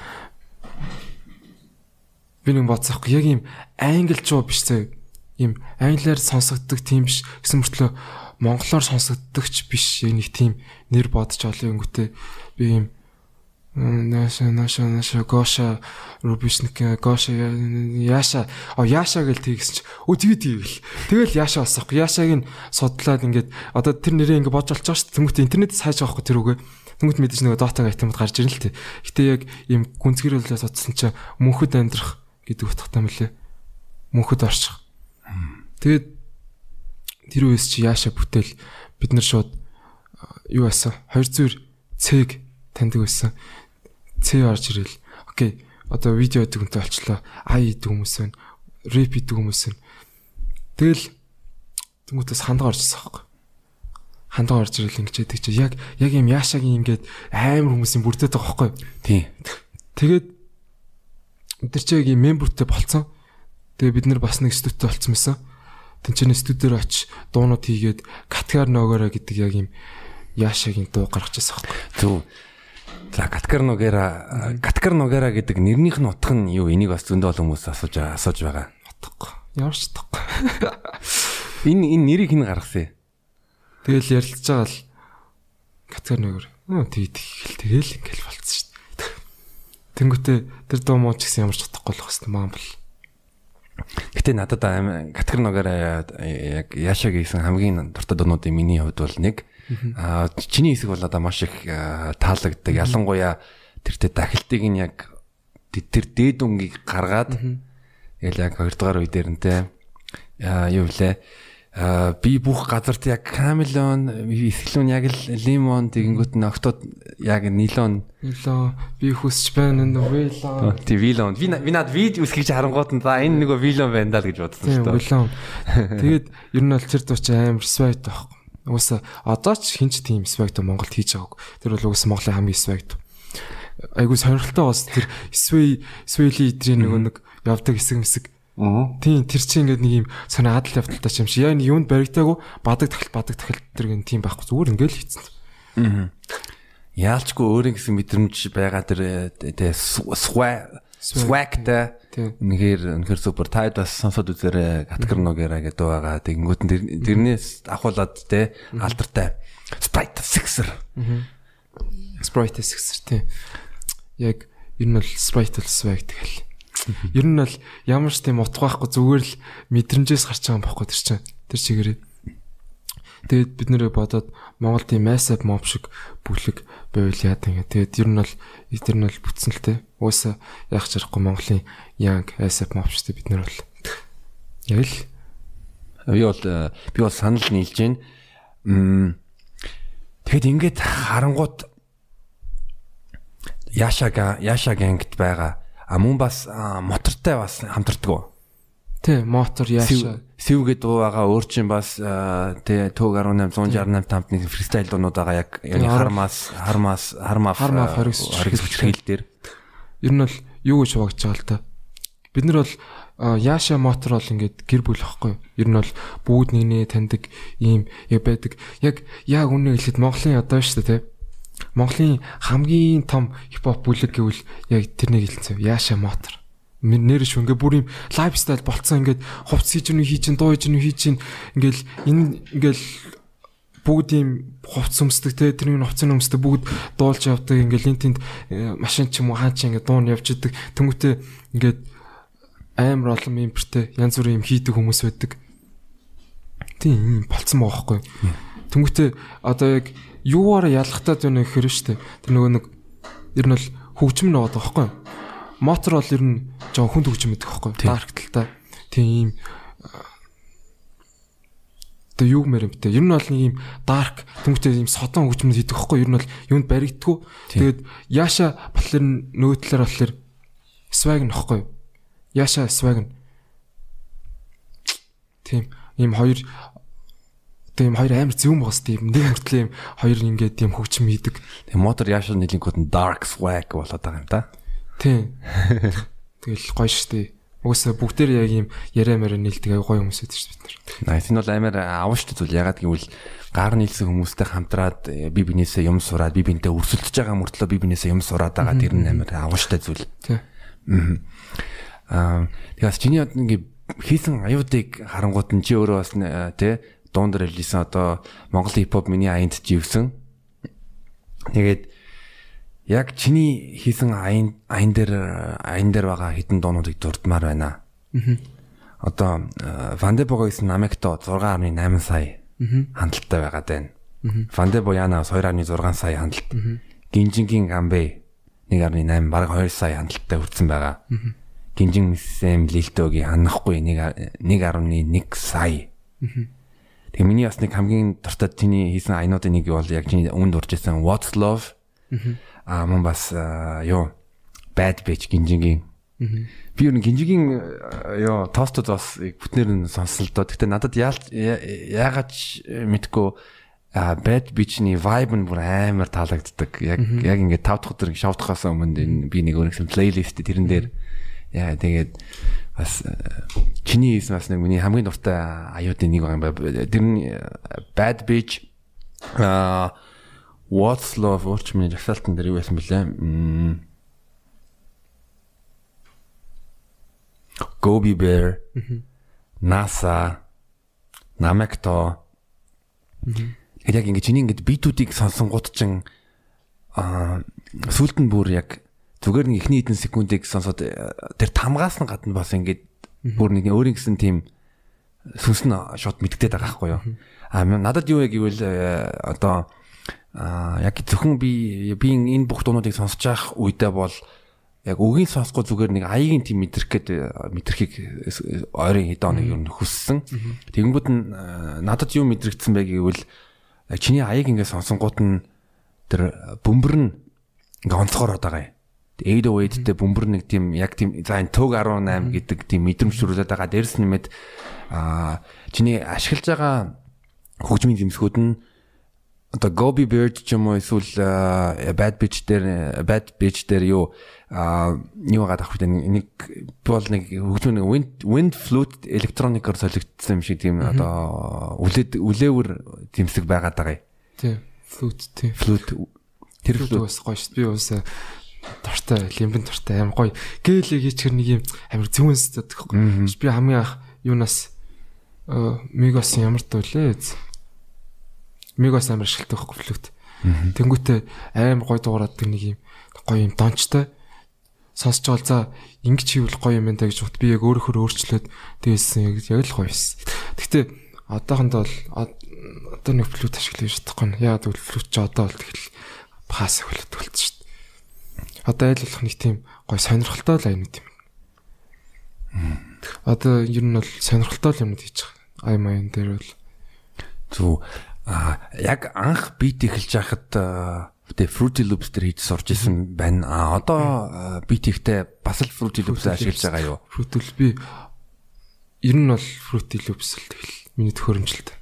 Би нэг бодсоохгүй яг юм англичуу биш зэ юм англиар сонсогддог тийм биш. Гэсэн мөртлөө монголоор сонсогддогч биш. Яг нэг тийм нэр бодож олын өнгөтэй би юм наша наша наша гоша рубишник гоша яша а яша гэл тэгсэн чи өө тэгээ тэгээл тэгэл яша болсохгүй яшааг нь судлаад ингээд одоо тэр нэрээ ингээд бодж олж байгаа шүү тэмүүт интернетээс хайж байгаа хгүй тэр үгээ Тэнгүүт мэдээж нөгөө дотог айтемд гарч ирэн л тээ. Гэтэ яг ийм гүнзгийрүүлээ судсан чинь мөнхөд амьдрах гэдэг утгатай мөлий. Мөнхөд орчих. Тэгээд тэр үес чи яаша бүтээл бид нар шууд юу асан 200 цэг таньдаг байсан. Ц орж ирэл. Окей. Одоо видео гэдэг үнтэй болчлоо. Ай идэг хүмүүс байна. Рэп идэг хүмүүс байна. Тэгэл тэнгуүтээс хандгаа орчихсон байхгүй. Хандгаа орж ирэл ингэж яадаг чи яг яг юм яашагийн ингээд амар хүмүүсийн бүрдээд байгаа байхгүй. Тийм. Тэгээд бид нар чи яг юм мембертэй болцсон. Тэгээ бид нар бас нэг студиуд болцсон байсан. Тэнцэнэ студиор очиж дуунууд хийгээд каткар ногоороо гэдэг яг юм яашагийн дуу гаргаж ирсэн байхгүй. За Каткар Ногера Каткар Ногера гэдэг нэрнийх нь утга нь юу энийг бас зөндөө олон хүмүүс асууж асууж байгаа. Утгагүй. Ямар ч утгагүй. *laughs* Энэ энэ нэрийг хэн гаргасан юм? Тэгэл ярилцж байгаа л Каткар Ногер. Нөө тэгээд тэгэл тэгэл ингээл болцсон шүү дээ. Тэнгүүтээ тэр дуу муу ч гэсэн ямар ч утгагүй болох хэвээр маам бол. Гэтэ надад Каткар Ногера яг Яшаг гэсэн хамгийн дуртай дуунуудын миний хувьд бол нэг Аа чиний хэсэг бол одоо маш их таалагддаг. Ялангуяа тэртээ дахилтыг нь яг тэр дээд үнгийг гаргаад тэгэл яг хоёрдугаар үе дээр нэ юу влээ а би бүх газарт яг камелон эсгэлүүн яг л лимон тэгэнгүүт нь октод яг нилон. Нилон. Би хүсч байна энэ вилон. Тий вилон. Би би над вид үсгэж харангууд нь за энэ нөгөө вилон байна даа л гэж бодсон шүү дээ. вилон. Тэгээд ер нь бол тэр дууч амар свайт байхгүй Угсаа одоо ч хинч тийм свагд Монголд хийж байгааг. Тэр бол угсаа Монголын хамгийн свагд. Айгуу сонирхолтой бас тэр свей свейли идрийн нөгөө нэг явдаг хэсэг мэсэг. Тийм тэр чинь ингээд нэг юм сони адал явдалтай юм шиг. Яа нэг юунд баригдаагүй бадаг тахил бадаг тахил тэр гэн тийм байхгүй зүгээр ингээл хийцэн. Аа. Яалчгүй өөрийн гэсэн мэдрэмж байгаа тэр тэ swag swagтай үнэхээр үнэхээр супер таад бас сонсоод үзээрэй каткар ногера гэдэг байгаа. Тэгэнгүүт нь тэрнээс ахуулаад те алдартай Sprite Sixer. Sprite Sixer тий. Яг ер нь бол Sprite л swag тэгэл. *laughs* Ер нь бол ямар ч тийм утга байхгүй зүгээр л мэдрэмжээс гарч байгаа юм байхгүй тэр чинь. Тэр чигээрээ. Тэгээд бид нэрээ бодоод Монгол тийм massive mob шиг бүлэг байвал яа гэдэг. Тэгээд ер нь бол тэр нь бол бүтсэн л те. Уусаа яах чарахгүй Монголын mob шүү дээ бид нар бол. Яг л би бол би бол санал нийлж байна. Тэгэд ингээд харангууд Яшага Яша гэнгт байгаа. А мөн бас мотортой бас хамтардаг. Тий, мотор яаша. Сэвгээд дуу байгаа өөр чинь бас тий төг 18 168 тамт нэг фристайл дуунууд байгаа яг яг хармаас хармаас хармаа хармаа хоригс хоригс хүчрхийл дээр ер нь бол юу гэж хуваагдж байгаа л та. Бид нар бол Яша мотор бол ингээд гэр бүл واخхой. Ер нь бол бүгд нэгнээ таньдаг ийм байдаг. Яг яг үнэ хэлэхэд Монголын одоо шүү дээ, тэ. Монголын хамгийн том хипхоп бүлэг гэвэл яг тэрнийг хэлсэн. Яша мотор. Нэр шүнгээ бүр юм лайфстайл болцсон ингээд хувц хийж өгнө хийж, дуу хийж өгнө хийж, ингээл энэ ингээл бүгд юм хувц өмсдөг те тэрний хувцын өмсдөг бүгд дуулж явдаг ингээл энэ тэнд э, машин ч юм уу хаач ингээ дуун явж идэг тэмүүтэ ингээд амар олон мембертэй янз бүрийн юм хийдэг хүмүүс байдаг. Тийм болцсон байгаа байхгүй. Тэмүүтэ одоо яг юугаар ялгахтаад байна гэхээр штэ. Тэр нөгөө нэг ер нь бол хөгжим нэг байгаа байхгүй. Мотор бол ер нь жоо хүнд хөгжим мэдэх байхгүй. Дарк талтай тийм ийм Тэгээ юу мэр юм бэ? Ер нь бол нэг юм dark түнхтэй юм содон хөгжмөд хийдэг хөхгүй. Ер нь бол юунд баригддгүү. Тэгээд Яша болохоор нөгөө талаар болохоор swag нөхгүй. Яша swag. Тийм ийм хоёр тийм хоёр амар зөв байгаас тийм нэг мөртлөө юм хоёр ингээд тийм хөгжим хийдэг. Тэгээ мотор Яша нийлэнгүүд нь dark swag болоод байгаа юм да. Тийм. Тэгэл гоё штэ. Угсаа бүгдээр яг юм яриа мэрэ нийлдэг ай гоё хүмүүс байдаг шүү бид нар. Найс нь бол амар авууштай зүйл ягаад гэвэл гар нийлсэн хүмүүстэй хамтраад э, би бинээсээ юм сураад би бинтээ өрсөлдөж байгаа мөртлөө би бинээсээ юм сураад байгаа тэр нь амар авууштай зүйл. Тий. Аа тэгээс чиний ингээ хийсэн аюудыг харангууд нь чи өөрөө бас э, тий дуундар хэлсэн одоо Монгол хипхоп миний аянд живсэн. Тэгээд яг чиний хийсэн аян аян дээр аян дээр байгаа хитэн доонуудыг дурдмаар байна. Аа. Одоо Вандебого гэсэн намэгто 6.8 сая хандлттай байгаад байна. Фанде Боянаас 2.6 сая хандлт. Гинжингийн Гамбэ 1.8 бараг 2 сая хандлттай хүрсэн байгаа. Гинжин Сэм Лилтогийн ханахгүй 1 1.1 сая. Тэгээ миний бас нэг хамгийн дуртай чиний хийсэн аянуудын нэг бол яг чиний үнд урж исэн What's Love. Аа мөн бас юу Bad Bitch гинжингийн. Би ер нь гинжигийн ёо тостод бас бүтнээр нь сонслоо доо. Гэтэ надад яагаад мэдгүй bad bitch-ний vibe нь бүр амар таалагддаг. Яг яг ингээд 5 дахь өдөр шавдахаас өмнө би нэг өөрөсөн плейлист тэрэн дээр яа тэгээд бас чиний хийсэн бас нэг миний хамгийн дуртай аюудын нэг юм байна. Тэр нь bad bitch а what's love урч миний жагсаалтан дээр юу байсан бэлээ? Gobi Bear, NASA, Namekto. Тэгэхээр яг ингэ чиний ингэ битүүдийг сонсонгууд чин аа сүлд нь бүр яг зүгээр нэг ихний хэдэн секундыг сонсоод тэр тамгаас нь гадна бас ингэ бүр нэг өөрийн гэсэн тийм сүнс нь шууд мэддээд байгаа байхгүй юу. Аа надад юу яг гэвэл одоо аа яг зөвхөн би би энэ бүх дуунуудыг сонсож явах үедээ бол яг үгийн сонсгоо зүгээр нэг аягийн тийм мэдрэх гээд мэдрэхийг ойрын хэдэн хоног юу хүссэн. Тэгэнгүүт нь надад юу мэдрэгдсэн бэ гэвэл чиний аяг ингээд сонсонгууд нь тэр бөмбөр нь ингээ онцгоор байгаа юм. 808-тэй бөмбөр нэг тийм яг тийм за энэ төг 18 гэдэг тийм мэдрэмж төрүүлээд байгаа. Дээрс нэмээд аа чиний ашиглаж байгаа хөгжмийн зэмсгүүд нь одоо Gobi Bird ч юм уу эсвэл Bad Bitch дээр Bad Bitch дээр юу юу гадаг авах гэдэг нэг бол нэг хөгжмөн нэг wind wind flute электроникоор солигдсон юм шиг тийм одоо үлээд үлээвэр тэмсэг байгаад байгаа юм. Тийм. Flute тийм. Flute тэр flute бас гоё шүү. Би уусаа дуртай, лимбэн дуртай аим гоё. Гэлийг хийчихэр нэг юм амир зүүн сэтгэдэг байхгүй. Би хамгийн анх юунаас Мигос ямар дуулээ? Мигос амар ашигладаг байхгүй flute. Тэнгүүтээ аим гоё дуурайд нэг юм гоё юм дончтой сонсч байгаа за ингэж хийвэл гоё юм байна гэж бот би яг өөрөөр өөрчлөөд тэгсэн яг л гоё байсан. Гэхдээ одоохондоо бол одоо нэг флют ашиглаж чадахгүй. Яагаад гэвэл флют ч одоо бол тэгэл пас хөлөд болчихсон шүү дээ. Одоо айл болох нэг тийм гоё сонирхолтой л юм. Одоо ер нь бол сонирхолтой юмуд хийж байгаа. Ай маян дээр бол зү а яг анх бит эхэлж байхад Тэгээ Fruity Loops дээр хийж сурч исэн байна. А одоо би тэгтээ бас л Fruity Loops ашиглаж байгаа юу? Fruity Loops би ер нь бол Fruity Loops л тэгэл миний төхөөрөмжлөлт.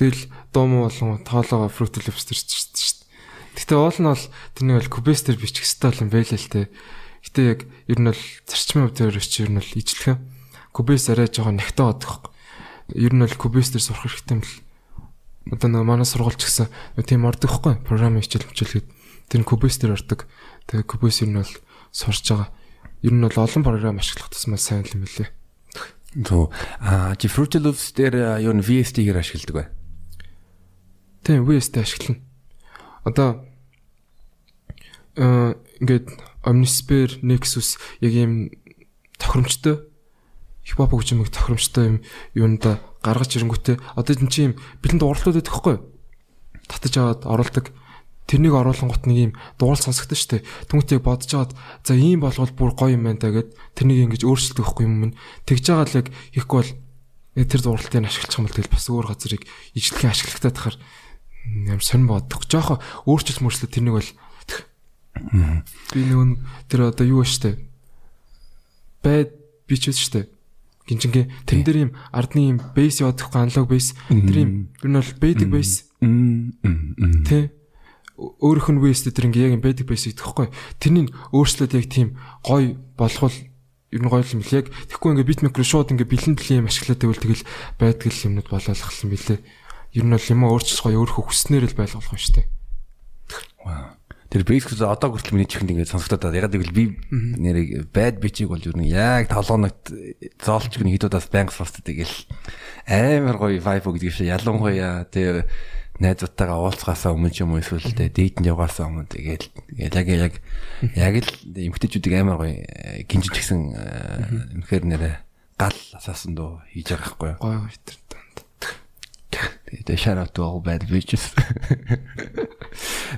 Тэгэл дуу болон тоолоогоо Fruity Loops дээр ч шүү дээ. Гэтэ уул нь бол тэрний бол Cubase дээр бичих хэвээр юм байлаа л те. Гэтэ яг ер нь бол зарчмын хувьд ч ер нь бол ижлэх. Cubase арай жоохон нэгтээ бодох. Ер нь бол Cubase дээр сурах хэрэгтэй юм л одоо нөгөө манай сургуульч гэсэн тийм ордог хгүй програмын хичээл хичээлгээд тэр Cubase дээр ордог. Тэгээ ер нь бол сурч байгаа. Ер нь бол олон програм ашиглах тусмаа сайн юм лээ. Төө а Fruity Loops дээр юу н VST-гээр ашигладаг бай. Тийм VST ашиглана. Одоо э ингээд Omnisphere Nexus яг юм тохиромжтой хипхоп хөгжмөг тохиромжтой юм юунда гаргаж ирэнгүүтээ одоо энэ чинь бэлэнд уралдууд байдаг хгүй татаж аваад оруулдаг тэрнийг оруулангууд нэг юм дуурал сонсогдсон шүү дээ. Түнхтийг бодож аваад за ийм болгол бүр гоё юм байна та гэд тэрнийг ингэж өөрчилдөг хгүй юм тэгж байгаа л яг хийхгүй бол тэр дууралтыг ашиглах юм бол тэгэл бас өөр газрыг ижлэхэн ашиглагтаад тахаар ямар сонь боддог. Жоохо өөрчлөлт мөрчлөө тэрнийг бол би нөгөө тэр одоо юу штэ? Байд бичвэс штэ гинжингээ тэрэн дээр юм ардны юм бейс яваадахгүй аналог бейс. Тэр юм ер нь бол basic бейс. Тэ? Өөрөх нь бейс тэр ингээ яг юм basic бейс гэдэг хэвгүй тэрний өөрчлөлт яг тийм гой болгол ер нь гоё юм л яг тэгэхгүй ингээ бит микро шууд ингээ бэлэн бэлэн юм ашиглаад байвал тэгэл байдаг л юмнууд болоолах юм билээ ер нь бол юм өөрчлөх гоё өөрхөө хүснээр л байлгуулах юм шүү дээ. Вау Тэр basic одоо хүртэл миний чихэнд ингээд сонсогдоод байгаа. Ягаад гэвэл би нэрийг bad bitch-ийг бол юу нэг яг тавлоногт зоолч гэн хідүүдээс байнга сонсдог тэгэл амар гоё vibe гэдэг шиг ялангуяа тэр найзуудтайгаа уулзахаасаа өмнө ч юм уу эсвэл тэ дээтэнд явгаасаа өмнө тэгэл яг яг яг л эмгтээчүүдийг амар гоё гинжиж гисэн үнэхээр нэрэ гал асаасан дөө хийж байгаа юу. Гоё гоё тэр Тэгээд shout out all bad bitches.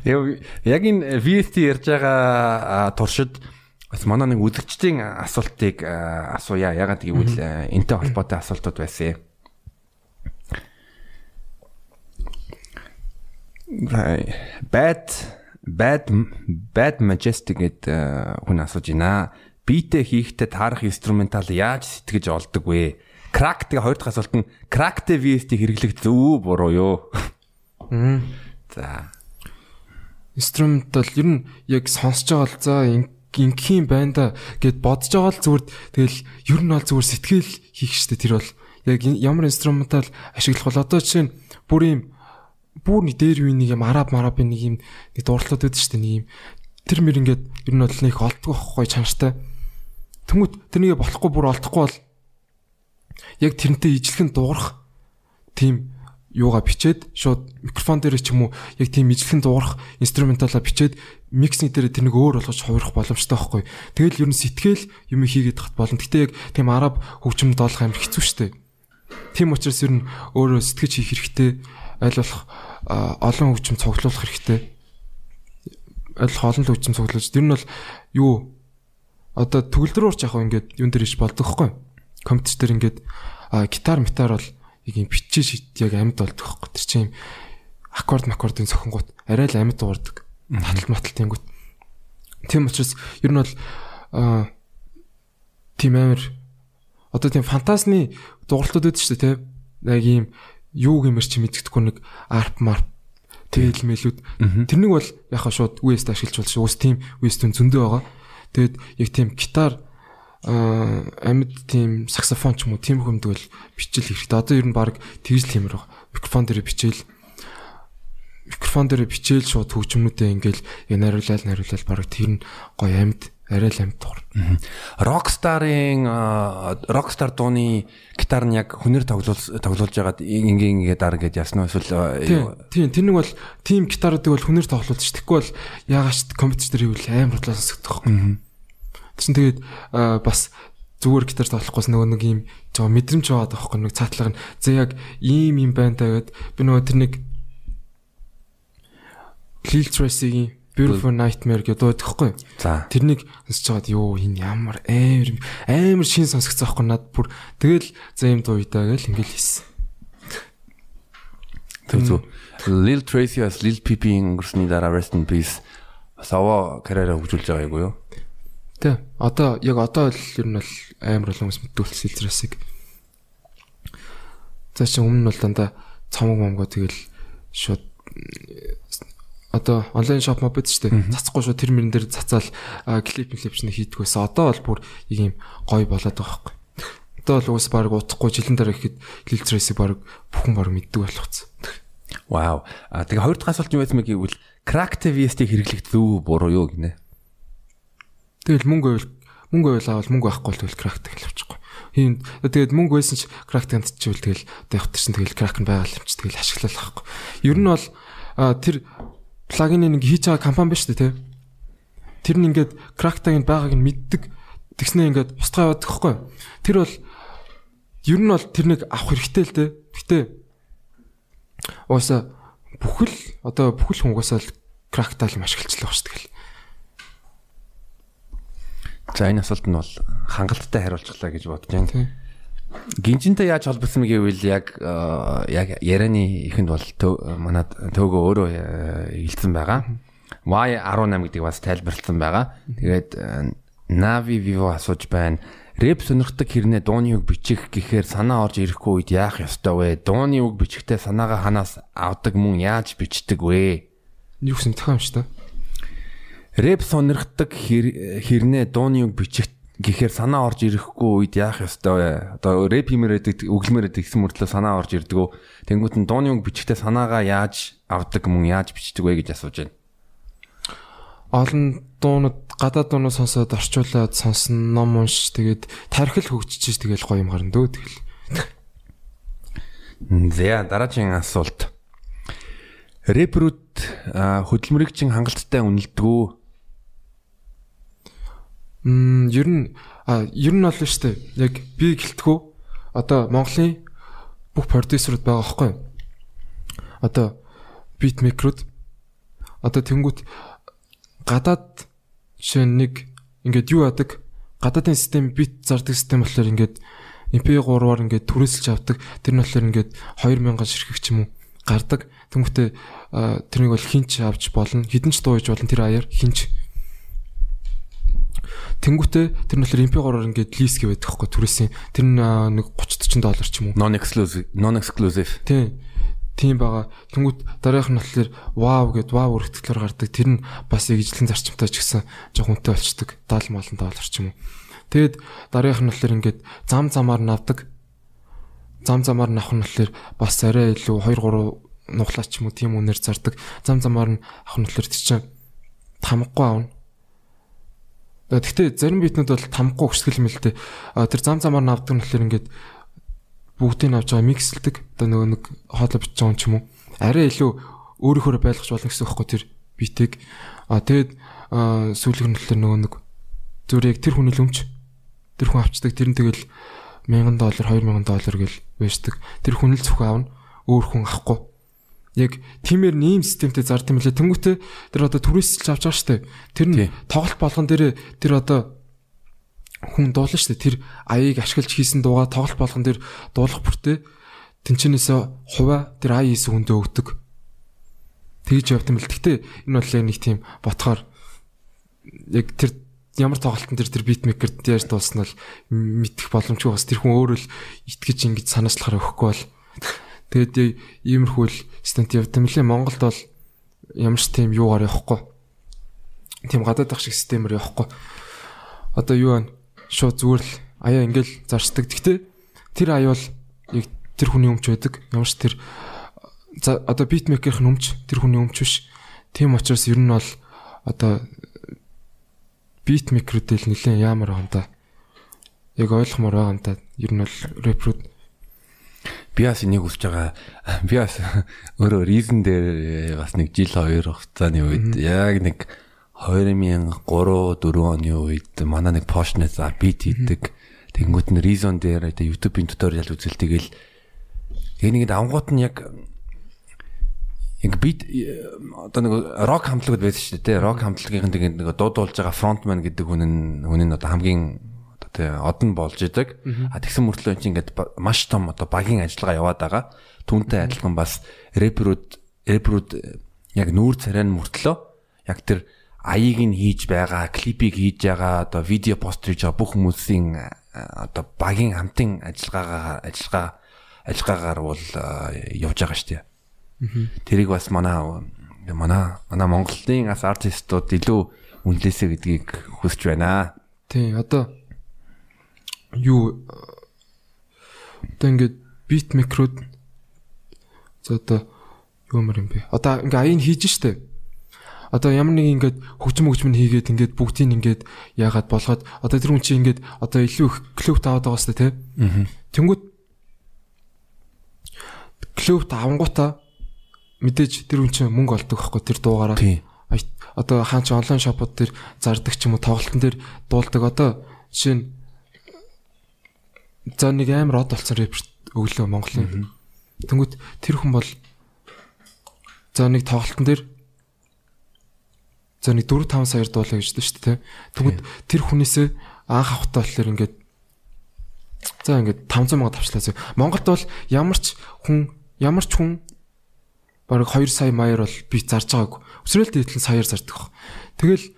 Яг энэ VST ярьж байгаа туршид бас манай нэг үзэгчдийн асуултыг асууя. Ягаад гэвэл энтэй холбоотой асуултууд байсан. Bad bad bad majestic гэдэг хүн асууж байна. Битээ хийхдээ таарах инструментал яаж сэтгэж олдог вэ? Crack тэгээ хоёр дахь асуулт нь crackтэй VST хэрэглэх зөв буруу юу? За. Инструментал ер нь яг сонсож байгаа л за инкийн байнда гэд бодож байгаа л зүгээр тэгэл ер нь бол зүгээр сэтгэл хийх штэ тэр бол яг ямар инструментал ашиглах бол одоо жишээ нь бүр юм бүр нэг дээр үе нэг юм араб марабын нэг юм нэг дурдлууд байдаг штэ нэг юм тэр мөр ингээд ер нь бол нэг олдгоо байхгүй чанартай Тэнгүүт тэрнийг болохгүй бүр олдохгүй бол яг тэрнтэй ижлэхэн дуурах тийм юугаа бичээд шууд микрофон дээр ч юм уу яг тийм ижлэхэн дуурах инструменталаа бичээд миксинг дээр тэрнийг өөр болгож хувирах боломжтой байхгүй. Тэгэл ер нь сэтгэл юм хийгээд хат болно. Гэтэ яг тийм араб хөгжимд олох амар хэцүү шттэ. Тийм учраас ер нь өөрөө сэтгэж хийх хэрэгтэй. Аль болох олон хөгжим цуглуулах хэрэгтэй. Аль олон хөгжим цуглуулж. Тэр нь бол юу одоо төгөлдрөөр ч яг ингээд юун дээр ич болдог хгүй. Компьютер ингээд гитар метар бол яг юм бичиж яг амьд болдог хгүй. Тэр чинь аккорд маккордын цохингууд арай л амьд дуурдаг. Таталт маталт тэнгүүт. Тийм учраас ер нь бол тийм амир одоо тийм фантазны дууралтууд үүдэж шүү дээ, тийм. Яг ийм юу гэмэр чи мэддэхгүй нэг арп марп тэгэл мэлүүд. Тэрнийг бол яхаа шууд үеэст ашиглаж болж уус тийм үеэст зөндөө байгаа. Тэгээд яг тийм гитар амьд тийм саксофон ч юм уу тийм хүмдэг бол бичил хэрэгтэй. Одоо ер нь баг тэгж л тиймэр байгаа. Микрофон дээр бичээл микрофон дээр бичээл шууд хөгжмөнүүдээ ингээл нариулал нариулал баг тэр нь гоё амьд арай л амьд тугар. Rockstar-ын Rockstar дууны гитар нь яг хүнээр тоглуул тоглуулж байгаад ингийн ингээ дараа гэж ясна эсвэл тийм тэр нэг бол тим гитаруудыг бол хүнээр тоглуулж ш. Тэгэхгүй бол яагаач компьютер дээр хийвэл амар худлаа сонсогдох байхгүй. Тэгсэн тэгээд бас зүгээр гитар тоглохгүйс нөгөө нэг юм жоо мэдрэмж аваад байхгүй нэг цаатлага нь зэ яг ийм юм байна та гэд би нөгөө тэр нэг Lil Tracy-ийн Beautiful Nightmare гэдэг дуу тэгэхгүй. За. Тэрнийг сонсож байгаад ёо энэ ямар амар амар шин сонсогдсон байхгүй над бүр тэгэл за юм дуу идаа гэл ингээл хийсэн. Тэр зү Lil Tracy as Lil Peep-ийн өнгөрсний дараа Rest in Peace сава карьераа хөгжүүлж байгаа юу? Тэ. Одоо яг одоо л ер нь бол амар олон хүмүүс мэдүүлсэн Tracy-г. За чи өмнө нь бол дандаа цамаг момгоо тэгэл шууд одоо онлайн шоп моб шүү дээ. Цацхгүй шүү тэр мөрөн дээр цацаал клип клип чинь хийдэг байсан. Одоо бол бүр ийм гоё болоод байгаа байхгүй. Одоо бол уус баг утахгүй жилэн дараа ихэд Tracy баг бүхэн баг мэддэг болгоцсон. Вау. А тэгээ хоёр дахь асуулт юу байсан бэ гэвэл Crack TVST хэрэглэх зөв буруу юу гинэ? Тэгэл мөнгө байвал мөнгө байвал авал мөнгө байхгүй бол Crack тэгэл авчихгүй. Хин тэгээд мөнгө байсан ч Crack тантчихвэл тэгэл тавьчихсан тэгэл Crack нь байгаал юм чи тэгэл ашиглах байхгүй. Ер нь бол тэр плагин нэг хийж байгаа компани биш үү те. Тэр нь ингээд крактагийн байгааг нь мэддэг. Тэгснээ ингээд устгаа яваад гэхгүй. Тэр бол ер нь бол тэрнийг авах хэрэгтэй л те. Гэтэ ууса бүхэл одоо бүхэл хүн угаасаа л крактал юм ашиглацлаа шүү тэгэл. За энэ асуулт нь бол хангалттай хариулчихлаа гэж бодож байна. Гинжинтэй яаж холбосон гэвэл яг э, яг ярианы ихэнд бол манад төөгөө өөрөө э, хэлсэн байгаа. Y18 гэдэг бас тайлбарлсан байгаа. Тэгээд э, Navi Vivo асууж байна. Рэп сонирхдаг хэрнээ дууны үг бичих гэхээр санаа орж ирэхгүй үед яах ёстой вэ? Дууны үг бичихтэй санаагаа ханаас авдаг мөн яаж бичдэг вэ? Юу гэсэн тохиом шүү дээ. Рэп сонирхдаг хэрнээ дууны үг бичих гэхээр санаа орж ирэхгүй үед яах ёстой вэ? Одоо рэп хиймээрээд өглөмөрөд ихсэн мөртлөө санаа орж ирдэг. Тэнгүүт нь дууны үг бичгтээ санаагаа яаж авдаг мөн яаж бичдэг вэ гэж асууж байна. Олон дуунууд гадаад дуунууд сонсоод орчуулад сонсон ном унш тэгээд тархил хөгжиж тэгэл гоё юм гарна дөө тэгэл. За дараагийн асуулт. Рэперүүд хөдөлмөрийг чин хангалттай үнэлдэг Мм ер нь ер нь бол шүү дээ. Яг би гэлтгүү одоо Монголын бүх продюсерууд байгаа байхгүй юу? одоо битмейкерүүд одоо тэнгуут гадаад жишээ нь нэг ингээд юу яадаг гадаадын систем бит зардаг систем болохоор ингээд MP3-аар ингээд түрээсэлж авдаг. Тэр нь болохоор ингээд 2000 ширхэг ч юм уу гардаг. Тэнгүүтээ тэрнийг бол хинч авч болно. Хідэн ч дууж болно тэр аяар хинч. Тэнгүүтээ тэр нь болохоор MP3-аар ингээд лист гэвэдэг байхгүй түрээсийн. Тэр нь нэг 30 40 доллар ч юм уу. Non exclusive, non exclusive. Тийм. Тийм байгаа. Тэнгүүт дараах нь болохоор вау гэд вау өргөтгөлөөр гардаг. Тэр нь бас эгжлэн зарчимтай ч гэсэн жоо хүнтэй болчдөг. 70 малын доллар ч юм уу. Тэгэд дараах нь болохоор ингээд зам замаар навдаг. Зам замаар навах нь болохоор бас арай илүү 2 3 нуглаач юм уу тийм үнээр зардаг. Зам замаар нь авах нь болохоор тийч тамгагүй аавна. Гэхдээ зарим битнүүд бол тамгагүй өсгөл мэлтэй. Тэр зам замаар навдаг нь болохоор ингээд бүгдийг авч байгаа миксэлдэг. Одоо нөгөө нэг хоолой бичиж байгаа юм уу. Арай илүү өөрийнхөө байлгах болно гэсэн үг тэр битийг. А тэгээд сүүлийнх нь болохоор нөгөө нэг зүгээр яг тэр хүний лөмч тэр хүн авчдаг тэр нь тэгэл 1000 доллар 2000 доллар гэл байждаг. Тэр хүн л зөвхөн аавна. Өөр хүн авахгүй. Яг тиймэр нэм системтэй зард юм лээ. Тэнгүүтээ тэр одоо түрээсэлж авч байгаа штэ. Тэр нь тоглолт болгон дээр тэр одоо хүн дуулна дээ. Тэр аяыг ашиглаж хийсэн дууга тоглолт болгон дээр дуулах бүртээ тэнчнээсээ хуваа тэр ая хийсэн хүндээ өгдөг. Тэгж явт юм л. Гэтэ энэ бол яг нэг тийм ботхоор яг тэр ямар тоглолтын тэр тэр битмейкер яаж дуулсан бол мэдэх боломжгүй бас тэр хүн өөрөө л итгэж ингэж санаачлахаар өгөхгүй бол тэгээд иймэрхүү л стент явт юм лээ. Монголд бол ямар ч тийм юугаар явахгүй. Тийм гадаад ах шиг системээр явахгүй. Одоо юу вэ? шууд зүгээр л аяа ингээл зарцдаг. Гэхдээ тэр аяа бол яг тэр хүний өмч байдаг. Ямар ч тэр за одоо битмейкерийн өмч тэр хүний өмч биш. Тийм учраас ер нь бол одоо битмейкерүүдэл нэлээд яамар байгаа юм да. Яг ойлгомоор байгаа юм да. Ер нь бол рэпрүүд би бас энийг үсэж байгаа. Би бас өөрөө reason дээр бас нэг жил хоёр хугацааны үед яг нэг 2003 4 оны үед манай нэг Porsche-нээс бит хийдэг. Тэнгүүт нь Reason дээр одоо YouTube-ийн туториал үзэл тэгэл энийг давангууд нь яг яг бит одоо нэг рок хамтлагууд байсан шүү дээ. Рок хамтлагийн тэгээд нэг дуудуулж байгаа frontman гэдэг хүн нь хүн нь одоо хамгийн тий одон болж идэг. А тэгсэн мөртлөө чи ингээд маш том одоо багийн ажиллагаа яваад байгаа. Түүнтэй адилхан бас рэперүүд рэперүүд яг нүүр царай нь мөртлөө яг тэр аяыг нь хийж байгаа, клипийг хийж байгаа, одоо видео пост хийж байгаа бүх хүмүүсийн одоо багийн хамтын ажиллагаагаа ажиллагаа ажиллагаагаар бол явж байгаа шүү дээ. Тэрийг бас манай манай манай Монголын ас артистууд илүү үнэлээсэ гэдгийг хүсэж байна. Тий, одоо юу одоо ингээд бит микрод за одоо юу юм бэ? Одоо ингээ аяыг хийж штэ одоо ямар нэг ингээд хөгжим хөгжим хийгээд ингээд бүгдийг ингээд яагаад болгоод одоо тэр хүн чинь ингээд одоо илүү их клуб таваад байгаа сте тий. Тэнгүүд клуб тавангуудаа мэдээж тэр хүн чинь мөнгө олдог байхгүй тэр дуугаараа. Одоо хаан ч онлайн шопууд дээр зардаг ч юм уу тоглолтын дээр дуулдаг одоо жишээ нь за нэг амар од болсон рэпер өглөө Монголын. Тэнгүүд тэр хүн бол за нэг тоглолтын дээр За нэг 4 5 саяар дуулаа гэж дээ шүү дээ. Тэгвэл тэр хүнээсээ анх авахтаа болохоор ингээд за ингээд 500 мянга тавчлаа. Монголд бол ямар ч хүн ямар ч хүн бараг 2 сая маяар бол би зарж байгаагүй. Өсрөөл дээдлэн саяар зардаг. Тэгэл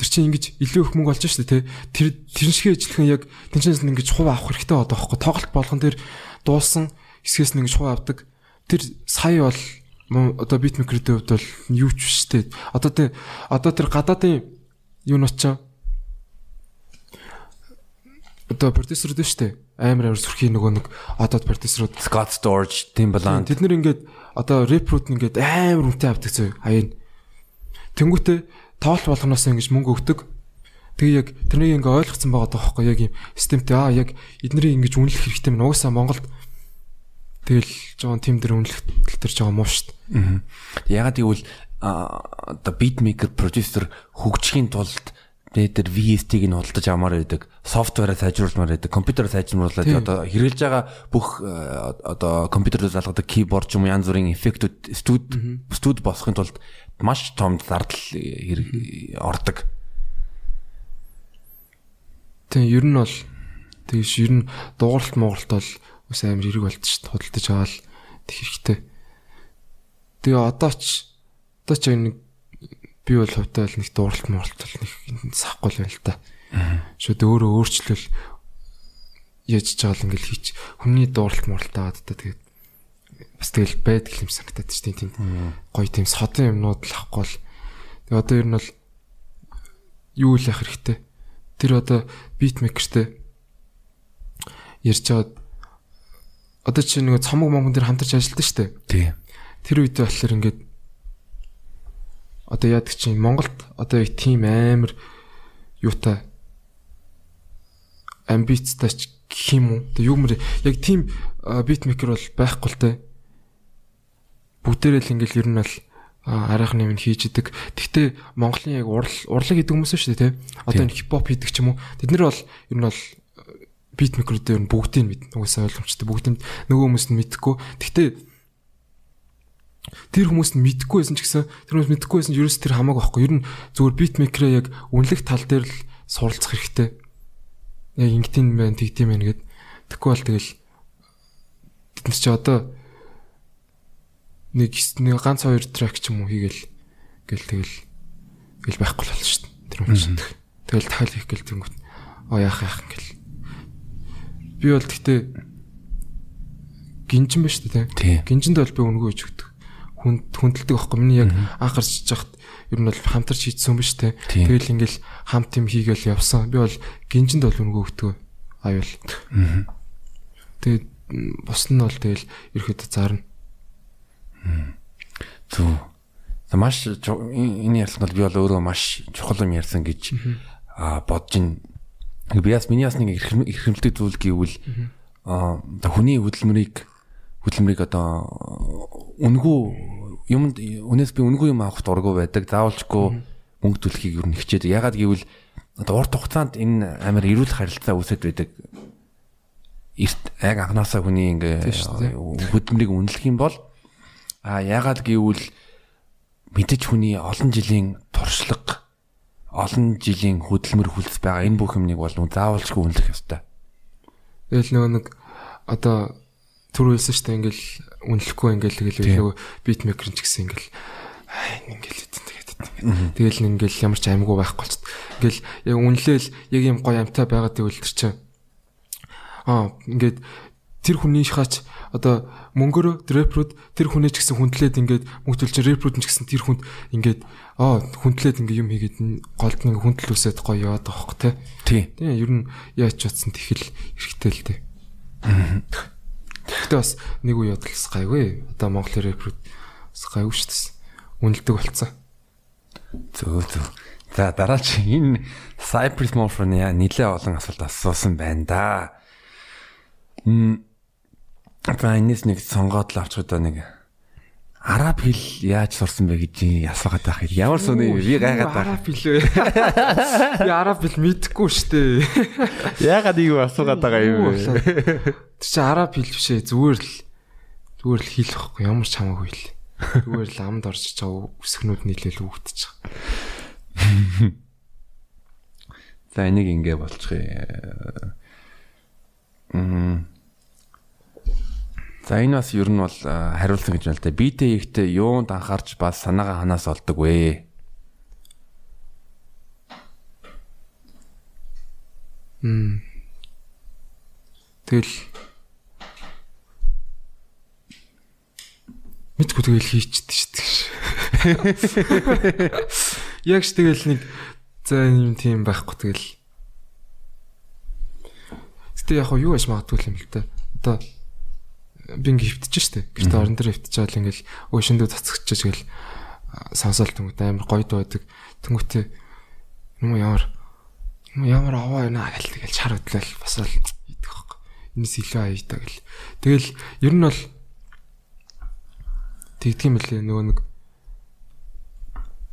тэр чинь ингэж илүү их мөнгө олж штэ тэ. Тэр тэр шигээ ижилхэн яг тэнцэнээс ингэж хувь авах хэрэгтэй одоо байхгүй. Тоглолт болгон дээр дуулсан хэсгээс нь ингэж хувь авдаг. Тэр сая бол одоо битмейкерийн хувьд бол юу ч биш те. Одоо тэ одоо тэр гадаадын юу нь очоо одоо продюсерүүд биш те. Амар амар сүрхий нөгөө нэг одоо продюсерүүд Scott Storch, Timbaland тэд нэр ингээд одоо нь ингээд амар үнэтэй авдаг зөө хаяа. Тэнгүүтээ тоолт болгоноос ингэж мөнгө өгдөг. Тэгээ яг тэрнийг ингээ ойлгоцсон байгаа тоххой яг юм системтэй аа яг эднэрийг ингэж үнэлэх хэрэгтэй мэн уусаа Монголд Тэгэл жоон тим дээр үнэлэлт төр жоо муу штт. Аа. Ягаад гэвэл одоо битмейкер продюсер хөгжихийн тулд тэгээд тэр VST-г нь худалдаж авмаар байдаг, софтвераа сайжруулмаар байдаг, компьютероо сайжруулаад одоо хэрэгжилж байгаа бүх э, одоо компьютероор залгадаг keyboard ч юм янз бүрийн эффектүүд студ студ босхын тулд маш том зардал хэрэг ордог. Тийм ер нь бол тэгш ер нь дууралт муугалт бол бас амар хэрэг болт ш худалдаж аваад тэг хэрэгтэй. Тэгээ одоо ч одоо ч нэг би бол хувьтай л нэг дууралт муулт бол нэг сахгүй л байна л та. Шүүд өөрөө өөрчлөл яаж чагаал ингээл хийч. Хүний дууралт муулт аваад та тэгээд бас тэгэл байдаг юм санагдаад чинь тийм гоё тийм содын юмнууд л ахгүй л тэгээд одоо ер нь бол юу л яах хэрэгтэй? Тэр одоо битмейкертэй ярьж байгаа одоо чи нэг цомог монгон дээр хамтарч ажилладаг шүү дээ. Тий. Тэр үедээ болохоор ингээд одоо яадаг чинь Монголд одоо их тийм амар юутай амбицтай ч гэх юм уу. Тэг юу мөр яг тийм битмейкер бол байхгүй л те. Бүгдээрээ л ингээл ер нь бол арайхны юм хийж идэг. Гэхдээ Монголын яг урал урлаг гэдэг хүмүүс шүү дээ те. Одоо энэ хипхоп хийдэг ч юм уу. Тэд нар бол ер нь бол битмейкерүүд ер нь бүгдийг мэд. Угсаа ойлгомжтой. Бүгдийг нөгөө хүмүүс нь мэдхгүй. Гэхдээ тэр хүмүүс нь мэдхгүй байсан ч гэсэн тэр хүмүүс мэдхгүй байсан ерөөс тэр хамаагүй байхгүй. Ер нь зүгээр битмейкерээ яг үнэлэх тал дээр л суралцах хэрэгтэй. Яг ингэтийн байна, тэгтийн байна гэд. Тэгэхгүй бол тэгэл тэд чи одоо нэг нэг ганц хоёр трек ч юм уу хийгээл гэл тэгэл гэл байхгүй л болно шүү дээ. Тэр хүмүүс. Тэгэл дахиад хийх гэл тэнгүүт. Оо яах яах гэл. Би бол гэхдээ гинжин ба шүү дээ. Гинжинд бол би өнгөө хийж өгдөг хүнд хүндэлдэг байхгүй. Миний яг анх гарч чахт ер нь бол хамтарч хийдсэн юм биш үү тэгэл ингээл хамт юм хийгээл явсан. Би бол гинжинд бол өнгө өгдөг аюул. Тэгээд бус нь бол тэгэл ерөөхдөө зарна. Зү маш энэ ярилцлагад би бол өөрөө маш чухал юм ярьсан гэж бодож ин. Би бас миний бас нэг эрхэмлдэг зүйл гэвэл хүний хөдөлмөрийг хөдөлмөрийг одоо үнгүү юмд өнөөс би үнгүү юм авахд дургу байдаг. Заавалчгүй мөнгө төлөхийг юу нэгчээд ягаад гэвэл одоо урт хугацаанд энэ амар эрүүл харилцаа үүсэт байдаг. Эрт яг анханасаа хүний ингээ хөдөлмөрийг үнэлэх юм бол а ягаад гэвэл мэдээж хүний олон жилийн туршлага олон жилийн хөдөлмөр хүлс байгаа энэ бүх юмныг бол заавалчгүй үнэлэх ёстой. Тэгэл нөгөө нэг одоо түр хэлсэн шүү дээ ингээл үнэлэхгүй ингээл тэгэл нөгөө битмейкер ч гэсэн ингээл ингээл тэгээд тэгэл ингээл ямар ч аймгүй байхгүй болчихд. Ингээл яг үнэлээл яг юм гоё амтай байгаад тэгвэл тэр чинь аа ингээд тэр хүний шахаач одоо мөнгөөр рэпрүүд тэр хүнээ ч гэсэн хүндлээд ингээд мөнгө төлж рэпрүүд ч гэсэн тэр хүнд ингээд аа хүндлээд ингээд юм хийгээд голд нэг хүндэл үсээд гоё яваад байгаа хөх те. Тий. Тийм ер нь яаж ч утсан тэхэл эрэхтэй л те. Гэхдээ бас нэг үе бодлос гайгүй. Одоо Монгол рэпрүүд бас гайгүй шүү дээ. Үнэлдэг болцсон. Зөө зөө. За дараа чи энэ Cypress Morphone яа нилээ олон асуулт асуусан байна да. Мм. За энэс нэг сонгоод л авчих одоо нэг араб хэл яаж сурсан бэ гэж ясуугаад байх юм. Ямар сони би гайхаад байна. Араб хэл үү? Би араб хэл мэдэхгүй шүү дээ. Яагаад ийм асуугаад байгаа юм бэ? Тэр чинь араб хэл биш ээ. Зүгээр л зүгээр л хэл واخгүй. Ямар ч хамаагүй л. Зүгээр л амд орж чаа үсгнүүд нийлээл үгдчих. За энийг ингэ болчихъё. Мм За энэ бас ер нь бол хариулсан гэж байна л да. Битэй ихтэй юунд анхаарч бас санаагаа ханаас олдог вэ? Мм. Тэгэл мэдгүй тэгэл хийчихдээ шүү дээ. *laughs* Яг ч тэгэл нэг за юм тийм байхгүй тэгэл. Гэтэ яг юу яж магадгүй юм л да. Одоо би ингээ хөвтөж штэ. Гэртээ орон дээр хөвтөж байгаа л ингээл өөшөндөө цацгачж гэл сонсоол тэнгуут амар гоё дуудаг. Тэнгуүтээ юм ямар ямар аваа яна гэл тэгэл чар хөдлөл бас л идэх байхгүй. Энэс илүү аяйтаа гэл. Тэгэл ер нь бол тэгдэг юм лээ нөгөө нэг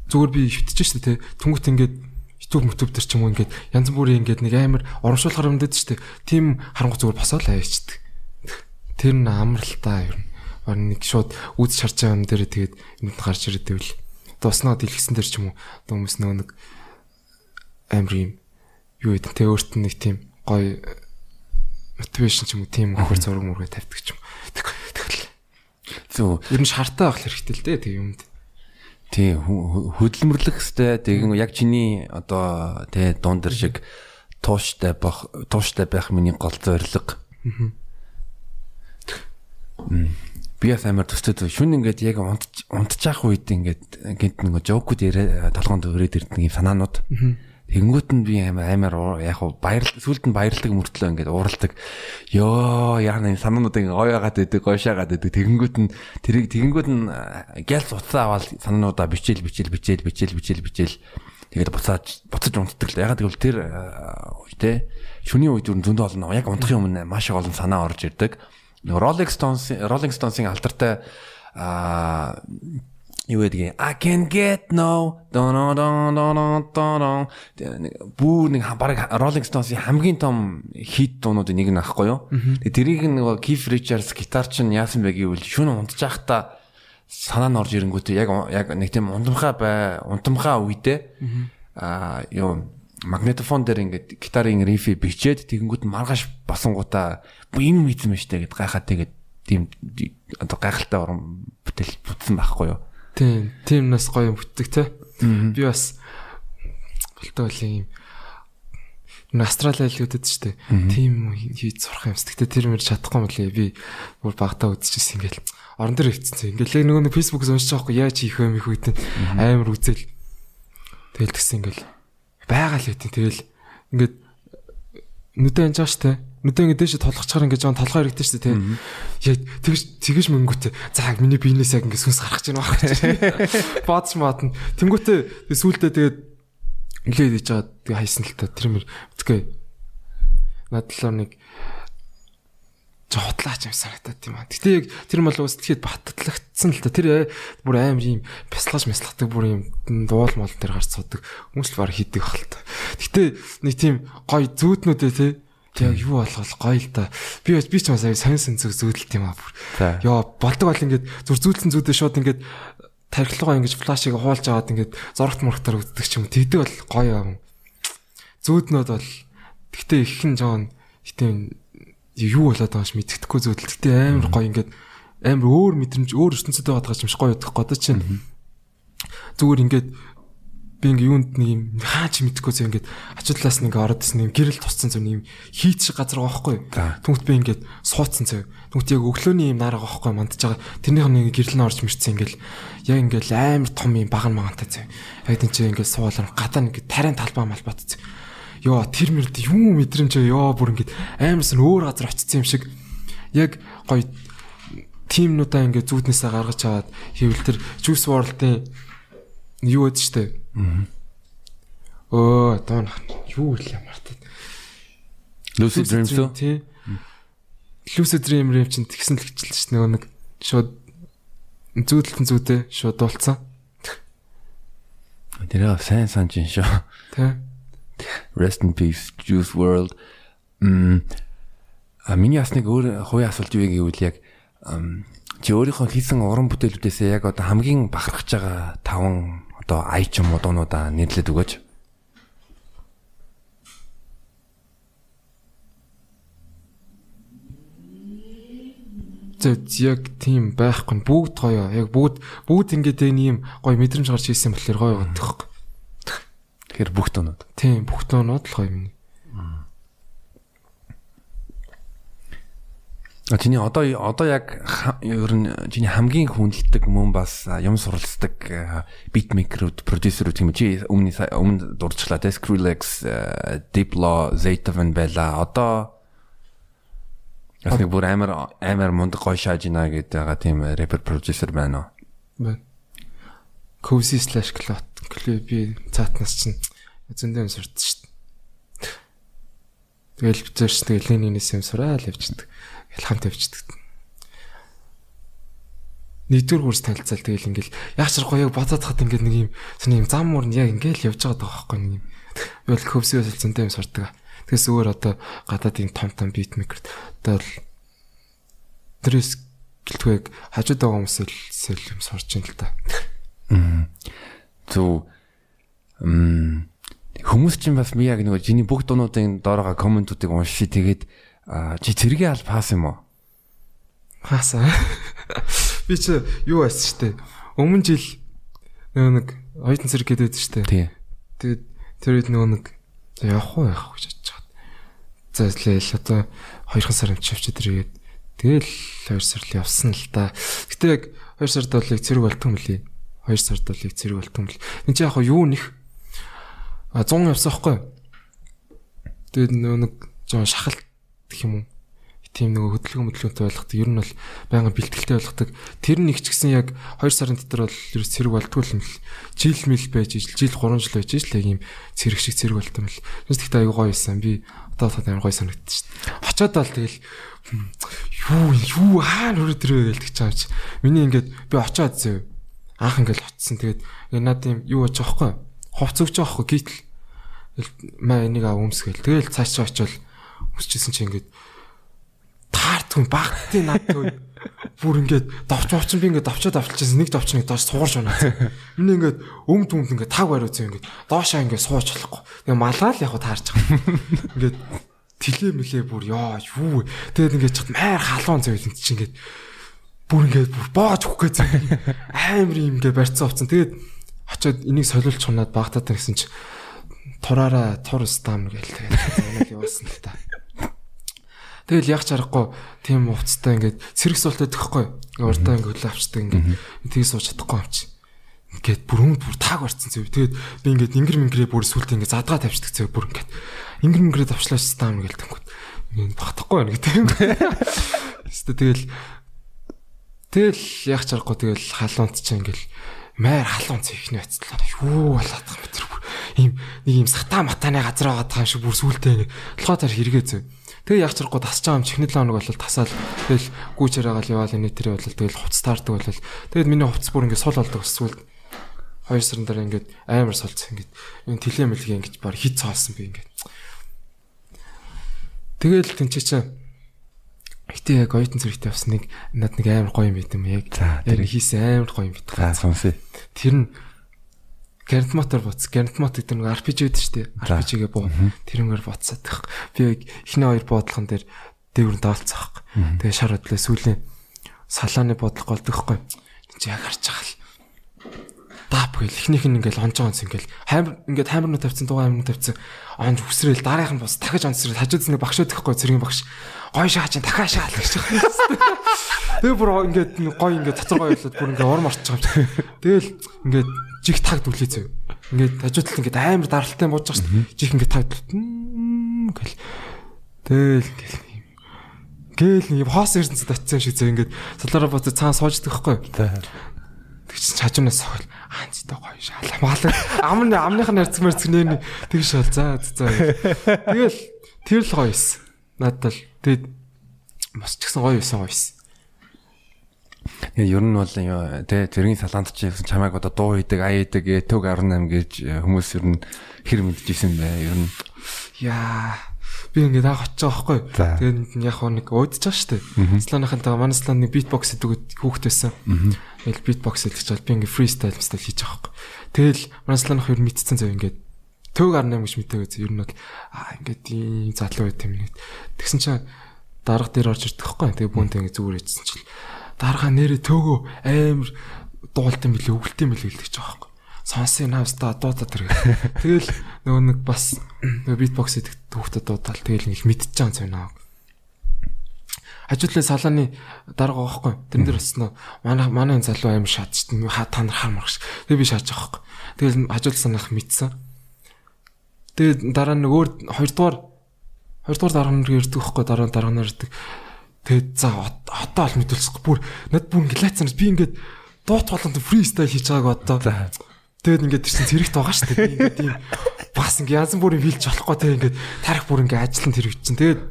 зүгээр би хөвтөж штэ те. Тэнгуут ингээд YouTube YouTube төр ч юм уу ингээд янз бүрийн ингээд нэг амар урамшуулгаар юмдэд ч тийм харангуй зүгээр босоод авчихдээ. Тэр н амралтаа ер нь барин нэг шууд үз шарж байгаа юм дээр тэгээд юмд гарч байвал дуснаа дэлгэсэн дээр ч юм уу хүмүүс нөгөө нэг амар юм юу гэдэг тэ өөрт нь нэг тийм гоё мотивашн ч юм уу тийм хөр зураг мөргөө тавьдаг ч юм. Тэгэл. Зөв. Ер нь шаартай байх хэрэгтэй л дээ тэг юмд. Тий хөдөлмөрлөх хэвээр тэгэн яг чиний одоо тэ дундэр шиг тууштай байх тууштай байх миний гол зорилго. Аа би бас амар төстэй шүн ингээд яг унтчих үед ингээд гинт нэг жоокуд яриа толгоонд өрөөд ирдэг юм санаанууд. Тэнгүүт нь би амар амар яг хуу баярлал сүлд нь баярлаг мөртлөө ингээд ууралдаг. Йоо яана энэ санаанууд ингээд гоё яагаад байдаг, гойшаагаад байдаг. Тэнгүүт нь тэрийг тэгэнгүүт нь гялс утсаа аваад санаануудаа бичээл бичээл бичээл бичээл бичээл бичээл тэгээд буцааж буцаж унтдаг л. Ягаад гэвэл тэр тэ шүний үед зөндөө олон яг унтахын өмнө маш их олон санаа орж ирдэг. Rolling Stones Rolling Stones-ийн алдартай аа юу гэдгийг I can get no don don don don бүү нэг баг Rolling Stones-ийн хамгийн том хит дуунуудын нэг нь аахгүй юу. Тэгээ тэрийг нөгөө Keith Richards гитар чинь яасан бэ гэвэл шүн унтж байхдаа санаа нь орж ирэнгүүтээ яг яг нэг тийм ундамхаа бай унтамхаа үедээ аа юу магнитофон дээр ингээд гитарын рифи бичээд тэгэнгүүт маргааш басангуудаа юм мэдсэн мэт гэд гайхаад тэгээд тийм одоо гайхалтай уран бүтээл бүтсэн байхгүй юу. Тийм, тийм нас гоё юм бүтдэг те. Би бас болтой байли юм Австрали айлгуудад ч те тийм хийж сурах юмс. Гэтэ тэр мөр чадахгүй мөлий. Би бүр багтаа үзчихсэн ингээл орон дээр хөвцсөн. Ингээл нөгөө Facebook-с уншиж байгаа хгүй яаж хийх юм их үйтэн амар үзэл. Тэгэл тэгсэн ингээл байгаа л хэвтийн тэгэл ингээд нүдэ анж байгаа штэ. Нүдэ ингээд дэше толгочхоор ингээд жоон толгой ирэгдэж штэ тий. Яг тэгж тэгж мөнгөтэй за миний биенээс яг ингээд сүнс гарах гэж байна *laughs* баг баадч маатна тэнгүүтээ сүүлдээ тэгээд нилээд иж байгаа тэг хайсан л та. Тэр мэр тэгээ надлаар нэг жоо хотлаач юм санагдаад тийм аа. Гэтэ яг тэр мал уус тэгэхэд баттлагцсан л та. Тэр э, бүр аим юм бясалгаж мяслагдаг бүр юм дуул мал дээр гарч суудаг. Хүмүүс л баг хийдэг хал та. Гэтэ нэг тийм гой зүүднүүдээ тий. Яг юу болгол гоё л та. Би би ч бас аяа сонь сон зүг зүүдэлт юм аа бүр. Йоо болдог бол ингээд зүр зүүдэлсэн зүүдээ шууд ингээд тархилгаа ингэж флашыг хуулж аваад ингээд зурагт мурагтаар үздэг ч юм. Тэгдэг бол гоё юм. Зүүднүүд бол гэтээ ихэнх жоон гэтээ юу болоод байгаа ш мэддэхгүй зөвдөл. Гэтэ амар гоё ингээд амар өөр мэдрэмж өөр ертөнцид байгаа юм шиг гоё бодох годоо чинь. Зүгээр ингээд би ингээ юунд нэг юм хаа ч мэдхгүй зөө ингээд ачууллаас нэг ороод ирсэн юм гэрэл тусцсан зөө юм хийц шиг газар байхгүй. Түнхт би ингээд суудсан зөө. Түнхт яг өглөөний юм нараа байхгүй мандж байгаа. Тэрнийх нэг гэрэл нь орж мэрцсэн ингээл яг ингээл амар том юм баган магантай зөө. Яг тийм чи ингээд суулаа гадаа нэг тарайн талбай малбат зөө ёо тэр мөрд юу мэдрэмж ёо бүр ингээд аимсан өөр газар очсон юм шиг яг гоё тимнуудаа ингээд зүуднээсээ гаргаж аваад хийвэл тэр Juice WRLD-ийн юу гэдэг штэ. Өө доон юу л юм артаа. Lucid Dreams үү? Тий. Lucid Dream юм чинь тэгсэн л хичээлж ш нөгөө нэг шууд зүүдэлтэн зүйдээ шууд дуулцсан. Тэр сайн санаж шүү. Тий. Rest in peace Juice WRLD. Мм а миний бас нэг өөр хувийн асуулт юу гэвэл яг чи өөрийнхөө хийсэн уран бүтээлүүдээс яг одоо хамгийн бахархаж байгаа таван одоо ай ч юм уу дуунуудаа нэрлээд өгөөч. зөв яг тийм байхгүй бүгд гоё яг бүгд бүгд ингээд энэ юм гоё мэдрэмж гарч ирсэн болохоор гоё бодох. Тэгэхээр бүх дуунууд. Тийм, бүх дуунууд л гоё миний. А чиний одоо одоо яг ер нь чиний хамгийн хүндэлдэг мөн бас юм суралцдаг битмейкерүүд, продюсерүүд юм чи өмнө өмнө дурдчлаа те Skrillex, Diplo, Zaytoven байла. Одоо бас нэг бүр амар амар мундаг гоё шааж ийна гэдэг байгаа тийм рэпер продюсер байна уу? Байна. Cozy/Clot би цаатнаас чинь зөндөө юм сурдаг шүү дээ. Тэгэл битэрч тэгэл нэгнээс юм сураал явчихдаг. Ялхан тавьчихдаг. Нэгдүгээр курс танилцал тэгэл ингээл яг ч гоё яг бодоод хат ингээд нэг юм сони юм зам мөр яг ингээл явж байгаа даа байхгүй нэг юм Би бол хөвсгөөс л зөнтэй юм сурдаг. Тэгээс өөр одоо гадаад ийм том том битмейкер одоо л тэрээс гэлтгүйг хажууд байгаа хүмүүсээс юм сурч ин л та. Зү м хүмүүс чинь бас ми яг нөгөө жиний бүх дуунуудын доороо комментуудыг уншиж тэгээд чи зэргийн аль пас юм уу? Хаасаа. Би чи юу байсан штэ. Өмнө жил нөгөө нэг оюутан зэрэг гэдэг штэ. Тий. Тэгээд тэр үед нөгөө нэг явах уу явах гэж бодож байгаа. За л одоо 2 сар юм чивч тэргээд тэгэл 2 сар л явсан л та. Гэтэ яг 2 сард бол яг зэрэг болтон мөлий. 2 сард бол яг зэрэг болтон мөл. Энд чи яг юу нэх А 100 явсан хгүй. Тэгээд нөгөө нэг жоо шахалт гэх юм уу? тийм нэг хөдөлгөөн хөдөлгөөнтэй ойлгодог. Ер нь бол байнгын бэлтгэлтэй ойлгодог. Тэр нэг ч гэсэн яг 2 сарын дотор бол ер нь зэрэг болтгүй юм л. Жил мэл байж ижил, жил 3 жил байж ижил яг ийм зэрэг шиг зэрэг болт юм л. Юус тэгтээ аюу гоё юмсан. Би одоо тод амар гоё санагдчих шít. Очоод бол тэгэл юу юу хаана өрөө төрөө гэлтэж чаавч. Миний ингээд би очоод зөө. Анх ингээд очсон. Тэгээд надад юм юу очих واخхой хувц өгч байгаа хгүй гítл маа энийг аа өмсгөл тэгэл цаашаа очивол өмсчихсэн чи ингээд таартгүй багтны надгүй бүр ингээд давч давч би ингээд давчаа давчилчихсан нэг давч нэг доош сугарч байна. Миний ингээд өм түмд ингээд таг бариуцсан ингээд доошаа ингээд сууж болохгүй. Нэг малгаал яг таарч байгаа. Ингээд тэлээ мэлээ бүр ёо юу. Тэгээд ингээд чихт маар халуун зав илэн чи ингээд бүр ингээд бүр боож өгөх гэж амар юм ингээд барьцсан уцсан. Тэгээд очиод энийг солиулж чунаад багтаад гэсэн чи тураараа тур стам гээл тэгээд явуулсан л та. Тэгэл яг чарахгүй тийм уцтай ингээд сэрэг суултаад төгөхгүй. Урдаа ингээд хөлөө авчдаг ингээд тгий сууж чадахгүй амч. Ингээд бүр өмд бүр тааг барцсан зөө. Тэгээд би ингээд ингэр мингрээ бүр сүултээ ингээд задгаа тавьчихдаг зөө бүр ингээд ингэр мингрээ давчлаач стам гээл тэнгүүд. Ингээд багтахгүй байна гэдэг юм. Тэстэ тэгэл тэгэл яг чарахгүй тэгэл халуунт ч ингээл майр халуун цэхний байцлаа. Юу болоод байгаа юм тэр бүр ийм нэг ийм сата матаны газар байгаа юм шиг бүр сүултээ толгой таар хэрэгээ зөө Тэгээ яг чарахгүй тасч байгаа юм чихний 7 хоног бол тасаал тэгэл гүйчээр агаал яваал энэ тэрэ бол тэгэл хувц таардаг бол тэгээд миний хувц бүр ингээд сул болдог эсвэл хоёр сарын дараа ингээд амар сулцсан ингээд энэ тэлээ мэлгээ ингээд баг хит цаалсан би ингээд тэгэл тэнцээ чинь Гэтэ яг оюутан зэрэгтэй авсан нэг над нэг амар гоё юм байт юм яг. Тэр хийсэн амар гоё юм байт. За сонсъё. Тэр нь Гэрнт мотор буц. Гэрнт мот гэдэг нэг RPG байдаг шүү дээ. RPG-гээ буу. Тэрнгээр буцаад байх. Би эхний хоёр буудлын дээр дээвэр даалцах. Тэгээ шар хөдлөө сүүлийн салааны бодлого голдог хгүй. Чи яг харж байгаа л. Дап гэл эхнийх нь ингээл онж онц ингээл хаймар ингээд хаймарнуу тавьсан дугаа хаймарнуу тавьсан онж үсрээл дараагийнх нь бос дахиж онцрэл хажууд нь багш өгөхгүй цэргийн багш гой шаач дахиад шаал гэж байгаа. Тэгээ бүр ингээд гой ингээд цацар гой болоод бүр ингээд орм орч байгаа юм. Тэгэл ингээд жиг таг дүлээ зөө. Ингээд хажуудал ингээд амар даралтай бууж байгаа шүү дээ. Жиг ингээд таг гэл. Тэгэл гэл. Гээл нэг хоос эрдэнэд очсон шиг зөө ингээд салаараа боцоо цаан сууждаг байхгүй. Тэг чи чажуунаас сохол анцтай гоё шалаа мал. Амны амных нь арцмаар цэгнээ тэг шал за за. Тэгэл тэр л гоё эс. Надад л тэгэд мос ч гэсэн гоё байсан гоё эс. Тэгээ ер нь бол тэ зэргийн салаанд чи гэсэн чамайг одоо дуу хийдэг, ая хийдэг, төг 18 гэж э, хүмүүс ер нь хэр мэдчихсэн бай. Ер нь яа би ингээд аах очиж байгаа байхгүй. Тэгээд яг хоо нэг уудаж байгаа шүү дээ. Сланыхантайгаа манай слан нэг битбокс гэдэг хүүхэд байсан. Тэгэл битбокс хэлж чад би ингээд фристайл мстайл хийж байгаа байхгүй. Тэгэл манай сланых ер мэдсэн зав ингээд төг 18 гэж мэдээгүй ер нь бол аа ингээд ийм задлуу байт юм нэг. Тэгсэн чинь дарга дээр орж ирдэг байхгүй. Тэгээ бүүнтэй ингээд зүгээр хийсэн чинь дарга нэрээ төөгөө амар дуулт юм билээ өгөлт юм билээ гэлдэж байгаа байхгүй. Сонсын навста дуудаад тэр. *laughs* Тэгэл нөгөө нэг бас битбокс гэдэг түүхтэд дуудаал тэгэл их мэдчихэж байгаа юм байна. Хажуудлын салааны дарга байхгүй. Тэрэн дээр болсон манай манай залуу аим шатч та нар хармарч. Тэгээ би шааж байгаа байхгүй. Тэгэл хажуул санах мэдсэн. Тэгээд дараа нь өөр хоёрдугаар хоёрдугаар дарга нар ирдэг байхгүй дараа дарга нар ирдэг. Тэгээд за одоо л мэдүүлсэхгүй бүр над бүр гэлээцнаас би ингээд дуут болгонд фристайл хийж байгааг одоо. Тэгээд ингээд чинь зэрэгт байгаа шүү дээ. Ингээд тийм бас ингээд янз бүрийн хилж болохгүй те ингээд тарих бүр ингээд ажиллан тэр үчин. Тэгээд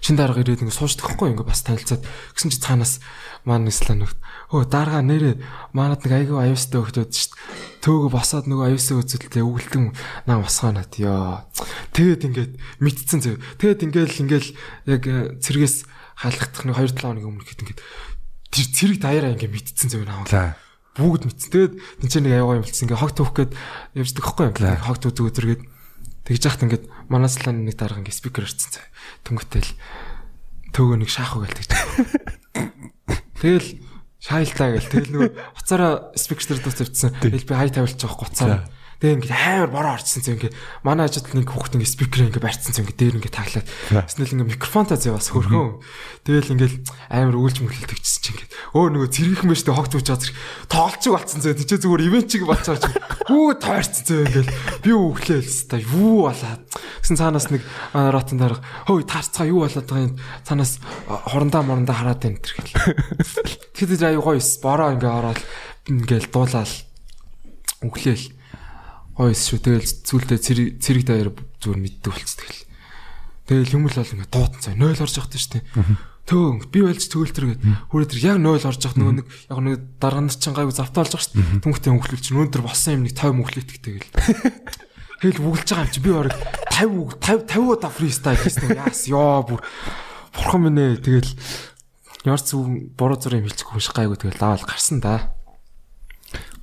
шин дарга ирээд ингээд сууждаг хгүй ингээд бас танилцаад гэсэн чи цаанаас маань ислам нэг Хөө дарга нэрээ манад нэг айгүй аюустай өгчөөд шít. Төөгө босоод нөгөө аюусаа үзэлтэй өгөлтөн нам басгаанаад ёо. Тэгээд ингээд мэдцэн зөө. Тэгээд ингээл ингээл яг цэргээс хаалгах нэг 2 7 хоногийн өмнө гэхэд ингээд тэр цэрэг даяараа ингээд мэдцэн зөө наа. Бүгд мэдсэн. Тэгээд энэ чинь нэг аюугаа юм болсон. Ингээд хог түүх гээд явждаг байхгүй юу? Хог түүх үзэргээд тэгж яхад ингээд манаслан нэг дарга ингээд спикер ирсэн цаа. Төнгөтэй л төөгөө нэг шаах угаал тэгж. Тэгэл шаайлтаа гэл тэгэл нөгөө уцаараа спикчдэр дууц тавьчихсан. Тэгэл би хай тавилчих жоох гоцоо. Тэгээ ингээд амар бороо орчихсон зэ ингээд манай ажилд нэг хүүхд ингээд спикер ингээд барьцсан зэ ингээд дээр ингээд таглаад. Тэснэл ингээд микрофонтой зэ бас хөрхөн. Тэгэл ингээд амар үйлч мөрлөлтөгчсөн чинь ингээд өө нөгөө цэргийнхэн байж тэ хогт үуч азар тоглолцог болцсон зэ. Тэчээ зүгээр ивент чиг болцооч. Хүү тойрцсон зэ ингээд би өглөө хэлсэн та юу болоод. Гэсэн цаанаас нэг ротон дарга хөөе таарцгаа юу болоод байгаа юм. Цаанаас хорондоо морондоо хараад байна тэр гэл. *laughs* Тэгэхээр аюу гоё бороо ингээд ороод ингээд дуулаад өглөөл гоё шүү. Тэгэл зүйлдээ цэрэг даяар зүгээр мэддэг болц тэгэл. Тэгэл юм л бол ингээд дуудан цай 0 орж явахтай шүү дээ. Төө би байлж төгөлтөр гээд хүрээ тэр яг 0 орж явах нөгөө нэг яг нэг дарга нар чинь гайгүй завтаа болж байгаа шүү дээ. Түнхтэй өнгөлөл чинь өнөөдөр болсон юм нэг 50 мөглөөтг тэгэл. Тэгэл бүгэлж байгаа юм чи би бараг 50 50 50 удаа фристайл хийсэн яас ёо бүр бурхан минь ээ тэгэл Ямар зүг буруу зүрх юм хэлчих хүн шиг гайгүй тэгэл даавал гарсан да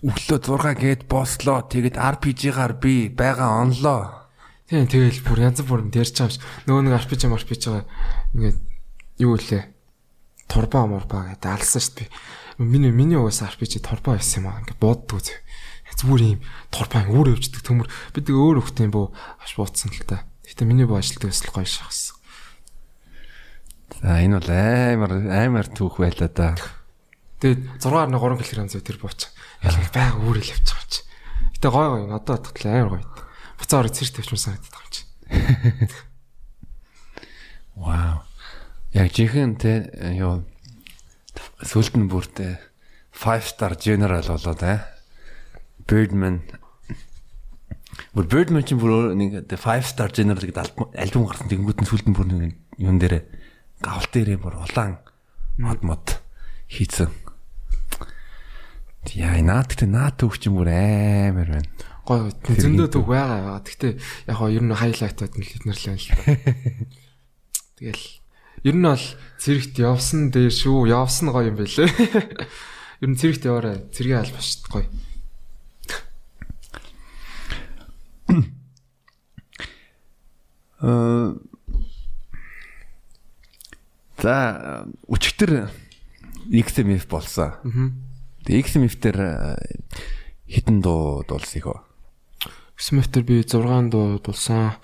өглөө 6 гээд бослоо. Тэгээд RPG-гаар би байгаа онлоо. Тийм тэгэл бүр янз бүрэн дэрч байгаа ш. Нөгөө нэг RPG RPG байгаа ингээд юу үлээ. Турбаа мурбаа гэдэг алсан ш. Миний миний уус RPG турбаа байсан юм аа. Ингээд бууддаг үз. Зүгээр юм турбаа өөр өвчдөг төмөр. Бид өөр хөхт юм бoo аш бууцсан л та. Гэтэ миний боо ажилтдаг өсөл гоё шахсан. За энэ бол амар амар түүх байлаа да. Тэгээд 6.3 кг зөө тэр бууч. Ялах байга өөрөөл явчих юм чи. Гэтэ гой гой одоо татал амар гоё. Буцаа орой цэрэг тавьчихсан санагдаад байгаа юм чи. *laughs* Вау. Яг жихэн те юу сүлд нь бүртээ 5 star general болоод аа. Birdman Бүр Birdman чинь бүр нэг 5 star general гэдэг альбом гарсан тэгэнгүүт нь сүлд нь бүр нэг юун дээрээ гавл дээрээ бүр улаан мод мод хийцэн Яа, наад гэхдээ наад төвч юм бүр амар байна. Гой зөндөө төв байгаа. Гэхдээ яг хоо ер нь хайлайтад нь л эднэр л. *laughs* Тэгэл ер нь бол цэрэгт явсан дээр шүү. Явсан гоё юм байлээ. *laughs* Ер нь цэрэгт яваарай. Цэргийн аль баш гоё. Э За өчтөр XMF болсон. Аа Тэгээ XMF-тер хитэн дуу дуулсан их үү? XMF-тер би 6 дуу дуулсан.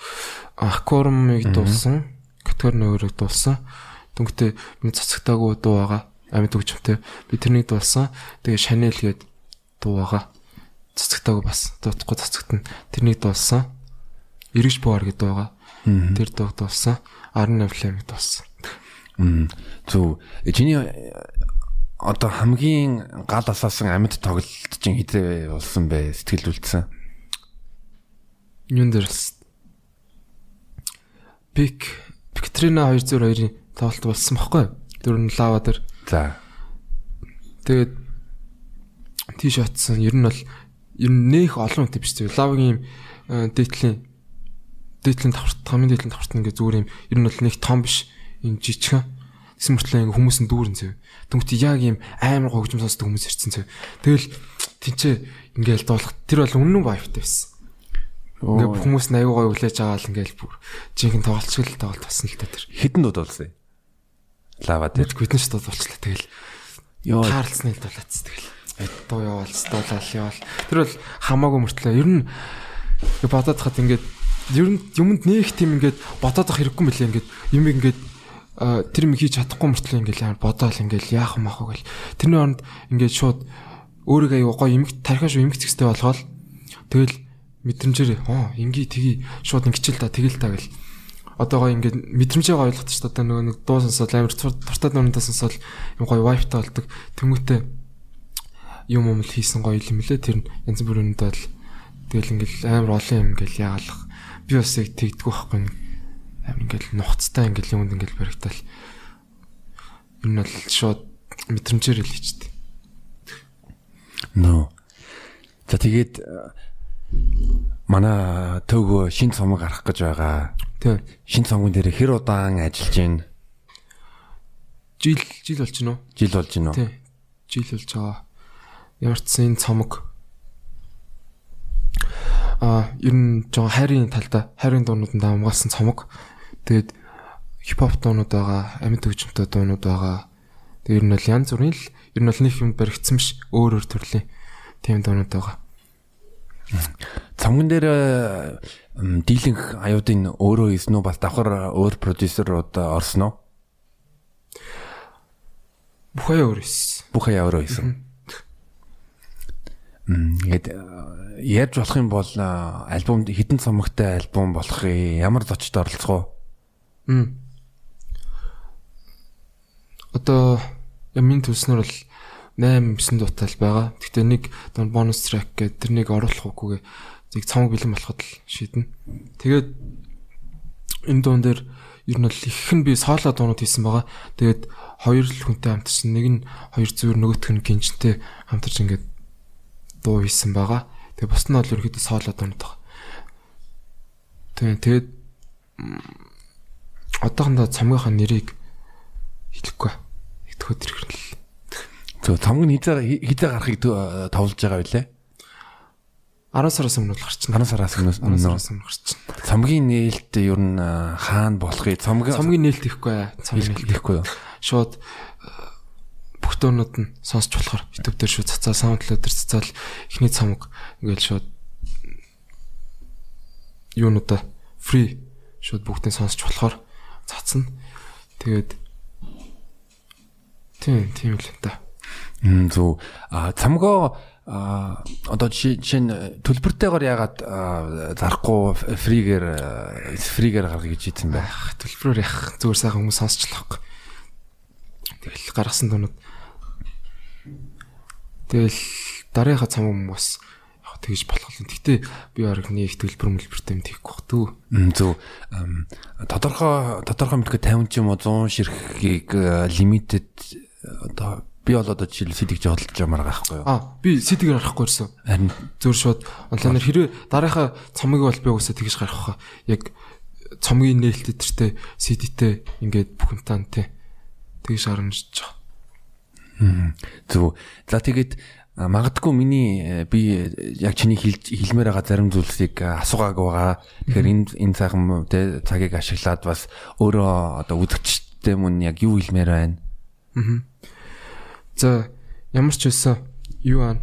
Aquarium-ыг дуулсан. Категори нөөрөг дуулсан. Дүнхтэй миний цацагтаагүй дуу байгаа. Амьд өгчмтэй. Би тэрнийг дуулсан. Тэгээ Chanel гээд дуу байгаа. Цацагтаагүй бас дуухгүй цацагт нь тэрнийг дуулсан. Эргэж буугаар гэдэг байгаа. Тэр дуу дуулсан. 18 флэм дуулсан. Мм. Зү чиний одоо хамгийн гал асаасан амьд тоглолт чинь хизээ болсон бэ? Сэтгэл үлдсэн. Юун дээр Пик Пиктрина 202-ын тоглолт болсон баггүй. Дөрөв лава дээр. За. Тэгээд тийш атсан. Ер нь бол ер нь нэх олон үнэтэй биш үү? Лавгийн дээдлийн дээдлийн давхарт хамгийн дээдлийн давхарт ингээ зүгээр юм. Ер нь бол нэг том биш. Ийм жижигхэн. Тэс мөртлөө ингээ хүмүүс нь дүүрэн зэв. Тэнгүүт яг ийм амар гогжим сонсдог хүмүүс ирсэн цаа. Тэгэл тэнцээ ингээл дуулах тэр бол үнэн вайфтай байсан. Ингээ хүмүүс нь аюу гой хүлээж л ингээл бүр жинхэнэ тоглолцол тоглолт болсон л та тэр. Хідэн дууд болсон юм. Лава дээр. Бидэн ч дуулчлаа тэгэл. Йоо хаалцны л дуулаац тэгэл. Дуу яваал дуулаал яваал. Тэр бол хамаагүй мөртлөө ер нь бодоод хахад ингээд ер нь юмд нээх тийм ингээд бодоод ах хэрэггүй мөлий ингээд юм ингээд тэр юм хийж чадахгүй мөртлөө ингээл амар бодоол ингээл яах юм ах вэ гэл. Тэрний оронд ингээд шууд өөрийгөө аюу гой эмэг тархаш эмэг зэгстэй болгоол тэгэл мэдрэмжээр оо ингээ тгий шууд ингэчил та тэгэл та гэл. Одоо гой ингээд мэдрэмжээ ойлгох ч одоо нөгөө нэг дуу сонсоод амар туртаад нүрэнтэй сонсоод юм гой вайфтай болдог. Тэмүүтэ юм юм л хийсэн гоё юм лээ. Тэр янз бүрийн бол тэгэл ингээл амар олон юм ингээл яагалах би бас яг тэгдэггүй байхгүй ингээл нухацтай ингээл юмд ингээл баригтал энэ бол шууд мэдрэмжээр хийчихдээ. Нөө. За тэгээд э, манай төгөө шин цомог гарах гэж байгаа. Тий. Шин цомгон дээр хэр удаан ажиллаж байна? Жил жил болж гинөө. Жил болж уу? Тий. Жил болж байгаа. Ямар ч сэн цомог а ер нь жоо хайрын талдаа хайрын дуунууданд хамгаалсан цомог. Тэгээд хипхоп дуунууд байгаа, амьд хөгжимтэй дуунууд байгаа. Тэгээд ер нь бол янз бүрийн л ер нь бол нэг юм баригдсан биш өөр өөр төрлийн тийм дуунууд байгаа. Цомгон дээр э, дийлэнх аюудын өөрөө хийсэн үү бас давхар өөр продюсерууд орсон уу? Бүхээ өөр эс. Бүхий өөрөө хийсэн. М, Ингээд э, ярьж болох юм бол э, альбом хідэн цомогтой альбом болох ямар зочд оролцох уу? Мм. Одоо ямын төснөр бол 8 9 дуутай л байгаа. Гэхдээ нэг бонус трек гэдэг тэрнийг оруулах уугүйгээ зэг цамаг бэлэн болоход л шийднэ. Тэгээд энэ дуун дээр ер нь бол их нь би сооло дуунууд хийсэн байгаа. Тэгээд хоёр л хүнтэй хамтарсан. Нэг нь хоёр зүгээр нөгөөх нь гинжтэй хамтарч ингээд дуу хийсэн байгаа. Тэгээд бус нь бол ерөөхдөө сооло дуунууд байгаа. Тэгээд тэгээд одоохондоо цамгийнхаа нэрийг хэлэхгүй. Итгэхэд ирэх л. Зөв нь хизээ хизээ гарахыг товлж байгаа байлээ. 10 сараас өмнө гарчихна. 10 сараас өмнөөс 10 сараас өмнө гарчихна. цомгийн нээлт ер нь хаана болохыг цомог Цомгийн нээлт ихгүй. Цомгийн нээлт хэлэхгүй юу? шууд бүх дуунууд нь сонсч болохоор YouTube дээр шууд цацаа SoundCloud дээр цацаал эхний цомог ингээл шууд юунуудаа free шууд бүгдээ сонсч болохоор цацна. Тэгээд тийм тийм л та. Мм зөв. А цамгоо а одоо жишээ жишээ нь төлбөртэйгээр ягаад зарахгүй фригээр фригээр гаргах гэж ийдсэн бай. Төлбөрөөр яах зүгээр сайхан хүмүүс сонсчлаа. Тэгэл гаргасан дуунууд Тэгэл юм бас яг тэгж болох юм. Гэтэ би баг нэг төлбөр мөлбөртэй юм тийхгүй бах. Мм зөв. Тодорхой тодорхой мэдгүй 50 ч юм уу 100 ширхгийг а, одоо би бол одоо жишээл сэдэгж хөдөлж ямаар байхгүй юу? Аа би CD-гээр гарахгүй ирсэн. Харин Зөв шууд онлайнаар хэрвээ дараагийн цомгийг бол би уусаа тэгж гаргах. Яг цомгийн нээлттэй тэртээ CD-тэй ингээд бүхэнтаа тий. Тэгж байгаа. Мгм. Зөв. За тэгээд магадгүй миний э, би э, яг чиний хэлмээр байгаа зарим зүйлсийг а, асуугаагүй байгаа. Тэгэхээр энэ энэ цагаан тэ цагийг ашиглаад бас өөрөө одоо үзэгчтэй мөн яг юу хэлмээр байна. Аа. За ямар ч байсан юу аа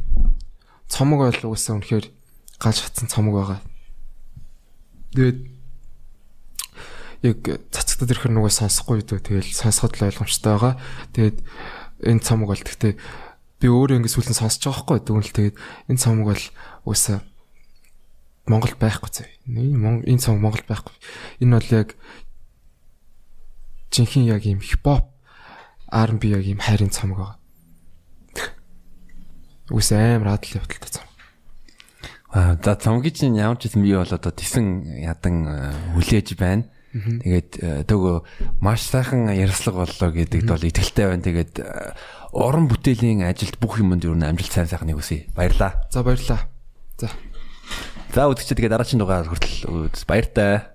цомог ойл уусаа үнэхээр гал шатсан цомог байгаа. Тэгээд яг цацагтад ирэхэр нүгэ сонсохгүй дөө тэгэл сонсоход л ойлгомжтой байгаа. Тэгээд энэ цомог бол гэхдээ би өөрөө ингэ сүлэн сонсож байгаа хгүй дүүнэл тэгээд энэ цомог бол уусаа Монгол байхгүй зөө. Энэ цомог Монгол байхгүй. Энэ бол яг жинхэнэ яг юм хипхоп R&B яг юм хайрын цомог байгаа. Үс амар адал явдалтай цомог. А за цомгийн чинь ямар ч юм би бол одоо тесэн ядан э, хүлээж байна. Тэгээд э, төгөө маш сайхан ярьслага боллоо гэдэгт бол итгэлтэй байна. Тэгээд э, уран бүтээлийн ажилд бүх юмд юу н амжилт сайн сайхныг хүсье. Баярлаа. За баярлаа. За За үзэгчдээ тэгээд дараагийн дугаар хүртэл баяртай.